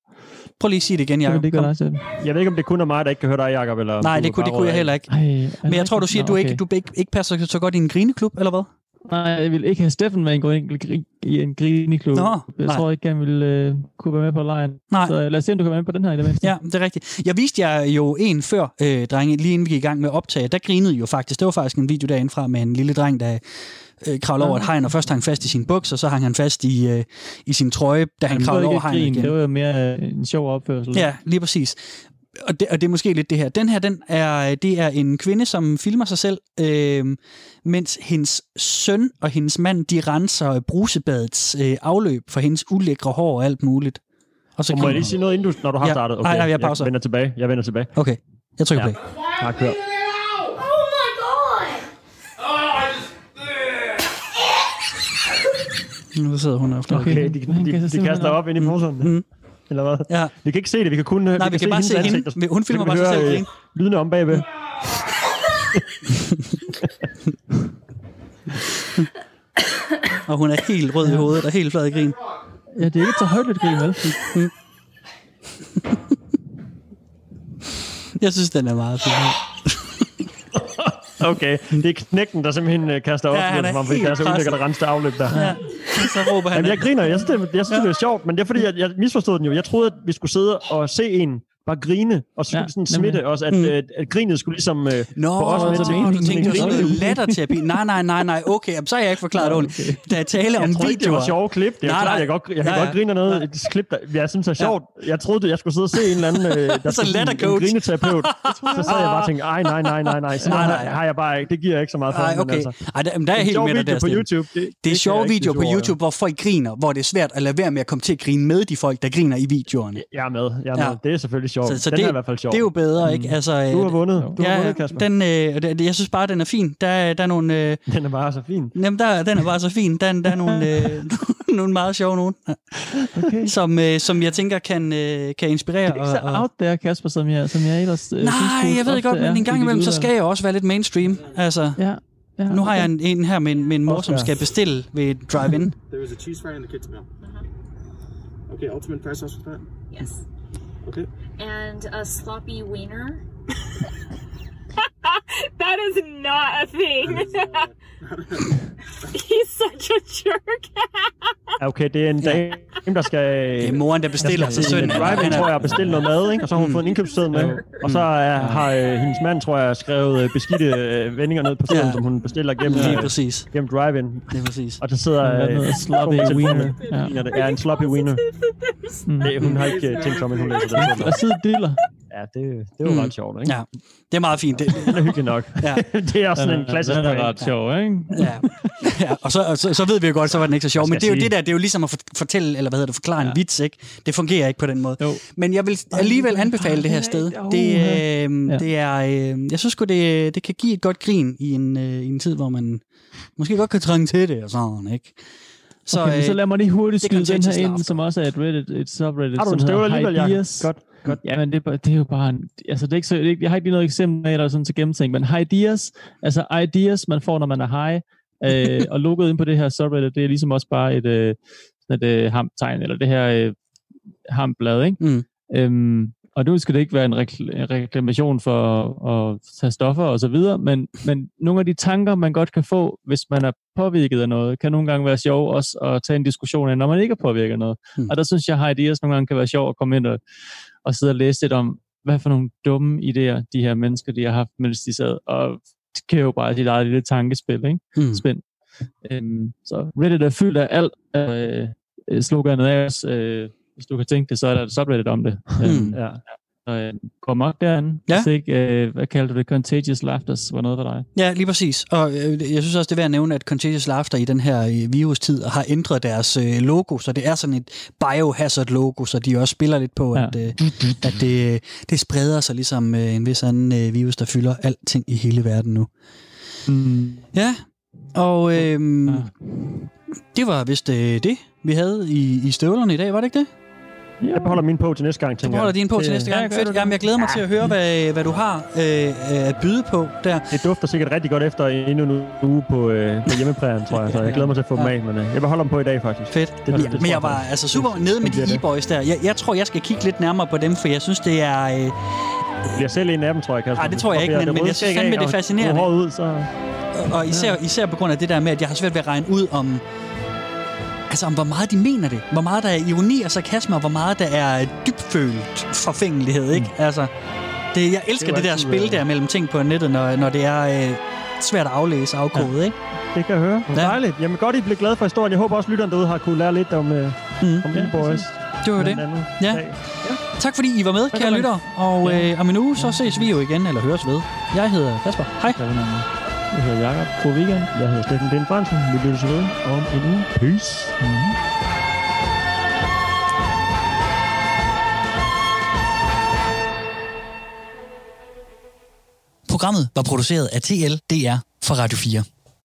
Prøv lige at sige det igen, det Jacob. gøre dig til. Jeg ved ikke, om det kun er mig, der ikke kan høre dig, Jacob, eller Nej, det kunne, det kunne jeg heller ikke. Ej, det Men jeg tror, du siger, at du ikke, du ikke, ikke passer så godt i en grineklub, eller hvad? Nej, jeg vil ikke have Steffen med i en, i en griniklub. Nå, jeg nej. tror ikke, han ville øh, kunne være med på lejen. Nej. Så øh, lad os se, om du kan være med på den her i det mindste. Ja, det er rigtigt. Jeg viste jer jo en før, øh, drenge, lige inden vi gik i gang med at optage. Der grinede jo faktisk. Det var faktisk en video derindefra med en lille dreng, der øh, kravlede over et hegn, og først hang fast i sin buks, og så hang han fast i, øh, i sin trøje, da han var kravlede over hegnet igen. det var jo mere øh, en sjov opførsel. Ja, lige præcis. Og det, og det er måske lidt det her. Den her, den er, det er en kvinde, som filmer sig selv, øh, mens hendes søn og hendes mand, de renser brusebadets øh, afløb for hendes ulækre hår og alt muligt. Og så Og må jeg lige sige noget, inden du, når du har Ja. startet? Nej, nej, jeg pauser. vender tilbage. Jeg vender tilbage. Okay, jeg trykker Ja. play. Tak, kør. Oh my god! Nu sidder hun og flår. Okay. Okay, de, de, de, kan de kaster op ind i poserne. Mm. Eller hvad? Ja. Vi kan ikke se det, vi kan kun Nej, vi kan bare se hendes hende. ansigt, og Hun filmer kan vi bare sig selv øh. Lydene om bagved. Og hun er helt rød i hovedet og helt flad i grin. ja, det er ikke så højt grin, vel? Jeg synes, den er meget fin. Okay, det er knækken, der simpelthen øh, kaster op, Ja, er som om det helt er så ulækkert at rense afløb der. Ja. Så råber han. Jamen, jeg griner. Jeg synes, det, jeg synes, det er sjovt, men det er fordi, jeg, jeg misforstod den jo. Jeg troede, at vi skulle sidde og se en bare grine, og så skulle Ja, ja, sådan nemlig. smitte os, at, Mm. at, at grinet skulle ligesom... Øh, Nå, få os med så til du en- tænkte, en det var grine. latterterapi. Nej, nej, nej, nej. Okay, jamen, så har jeg ikke forklaret det ordentligt. Der er tale om jeg troede ikke, det var videoer. sjove klip. Det er Nej, klart, nej. jeg, godt, jeg kan Ja, ja. godt grine af noget. Et klip, der jeg synes er sjovt. Jeg troede, jeg skulle sidde og se en eller anden... Øh, der Så lattercoach. En grineterapeut. så sad jeg bare og tænkte, ej, nej, nej, nej, nej. Sådan Nej, nej, nej. nej. har jeg bare ikke. Det giver jeg ikke så meget for. Nej, okay. altså, Ej, der, der er jeg en helt sjov med dig video der, på. YouTube. Det, Det er jeg sjove videoer på. YouTube, hvor folk griner, hvor det er svært at lade være med at komme til at grine med de folk, der griner i videoerne. Jeg er med. Jeg er Ja. med. Det er selvfølgelig sjovt. Så, så Den det, er i hvert fald sjov. det er jo bedre, ikke? Altså, Du har øh, vundet. Du har ja, vundet, Kasper. den, øh, jeg synes bare, den er fin. Der, der er nogle... Øh, Den er bare så fin. jamen, der, den er bare så fin. Der, der er nogle, øh, nogle meget sjove nogen, Okay. som, øh, som jeg tænker kan, øh, kan inspirere. Det er ikke så og, out there, Kasper, som jeg, som jeg ellers øh, Nej, synes, jeg ved godt, men en gang imellem, så skal jeg også være lidt mainstream. Altså, Ja, ja, nu har jeg en, en her med, en- med en mor, som skal bestille ved drive-in. There was a cheese fry in the kids' meal. Okay, ultimate fry sauce with that. Yes. Okay. And a sloppy wiener. That is not a thing. That is, uh, He's such a jerk. Okay, det er en dame, der skal... Det er moren, der bestiller til sønnen. Drive-in, tror jeg, bestille noget mad, ikke? Og så har hun Mm. fået en indkøbsseddel med. Og så er, har øh, hendes mand, tror jeg, skrevet øh, beskidte øh, vendinger ned på sedlen, Ja. som hun bestiller gennem, Lige øh, præcis. gennem drive-in. Det er præcis. Og der sidder... Øh, sloppy wiener? Ja. Ja. Det er en sloppy wiener. Mm. Det, hun har ikke øh, tænkt sig om, inden hun læser den. Der sidder diller. Ja, det, det er jo Mm. ret sjovt, ikke? Ja, det er meget fint. Det, Den er hyggelig nok. ja, det er også sådan en klassisk Den er ret sjov, ikke? ja. ja. Og, så, så, så ved vi jo godt, så var den ikke så sjov. Men det er jo sige- det der, det er jo ligesom at for- fortælle, eller hvad hedder det, forklare en Ja. vits, ikke? Det fungerer ikke på den måde. Jo. Men jeg vil alligevel anbefale det her sted. Det, øh, Ja. det er, øh, jeg synes sgu, det, det kan give et godt grin i en, øh, i en tid, hvor man måske godt kan trænge til det og sådan, ikke? Så, okay, men så øh, lad mig lige hurtigt skyde den her ind, som også er et Reddit, et subreddit, Har du som en støvler hedder alligevel, Jacob? Ideas. Godt. Godt. Ja, men det, er, det er jo bare en, altså det er ikke så, det er, ikke- jeg har ikke lige noget eksempel med, der er sådan til gennemtænkt, men ideas, altså ideas, man får, når man er high, øh, og logoet ind på det her subreddit, det er ligesom også bare et, øh, sådan et øh, hamtegn, eller det her øh, hamblad, ikke? Mm. Øhm, og nu skal det ikke være en rekl- en reklamation for at tage stoffer og så videre, men, men nogle af de tanker, man godt kan få, hvis man er påvirket af noget, kan nogle gange være sjov også at tage en diskussion af, når man ikke er påvirket af noget. Mm. Og der synes jeg, at ideas nogle gange kan være sjov at komme ind og, og sidde og læse lidt om, hvad for nogle dumme idéer, de her mennesker, de har haft, mens de sad, og det kan jo bare sit eget lille tankespil, ikke? mm. spænd. Øhm, så Reddit er fyldt af alt. Øh, øh, sloganet er også, øh, hvis du kan tænke det, så er der et subreddit om det. Øhm, Ja. så øh, gå nok derinde. Ja. Hvis ikke, øh, hvad kalder du det? Contagious Laughters var noget for dig. Ja, lige præcis. Og øh, jeg synes også, det er værd at nævne, at Contagious Laughter i den her øh, virustid har ændret deres øh, logo, så det er sådan et biohazard-logo, så de også spiller lidt på, Ja. at, øh, at det, det spreder sig ligesom øh, en vis anden øh, virus, der fylder alting i hele verden nu. Mm. Ja, og øh, Ja. det var vist øh, det, vi havde i, i støvlerne i dag, var det ikke det? Jeg beholder min på til næste gang, Du tænker holder jeg. din på til næste ja, gang. gør Fedt. du? Jamen, jeg glæder mig til at høre, hvad, hvad du har øh, at byde på der. Det dufter sikkert rigtig godt efter endnu en uge på, øh, på hjemmeprægen, tror jeg. Så jeg glæder mig til at få dem af, men øh, jeg beholder dem på i dag, faktisk. Fedt. Det Det, bliver- det men jeg var altså super nede med de e-boys der. Jeg, jeg tror, jeg skal kigge lidt nærmere på dem, for jeg synes, det er... Øh, Jeg bliver selv en af dem, tror jeg, Kasper. Ej, det tror jeg ikke, men- det men jeg synes fandme, det er fascinerende. håret ud, så... Og især, især på grund af det der med, at jeg har svært ved at regne ud om... Altså, om hvor meget de mener det. Hvor meget der er ironi og sarkasme, og hvor meget der er dybfølt forfængelighed, ikke? Mm. Altså, det, jeg elsker Det det, der altid, spil øh, der mellem ting på nettet, når, når det er øh, svært at aflæse afkodet, ja. ikke? Det kan jeg høre. Ja. Ja. Dejligt. Jamen godt, I blev glade for historien. Jeg håber også, lytterne derude har kunne lære lidt om, øh, Mm. om ja, boys Det var det. Ja. dag. Tak fordi I var med, kære lytter. Og Ja. øh, om en uge, så ses vi jo igen, eller høres ved. Jeg hedder Kasper. Hej. Jeg hedder. God weekend. Jeg hedder Steffen Den Fransen. Vi lyttes ved om en uge. Peace. Programmet var produceret af TLDR for Radio 4.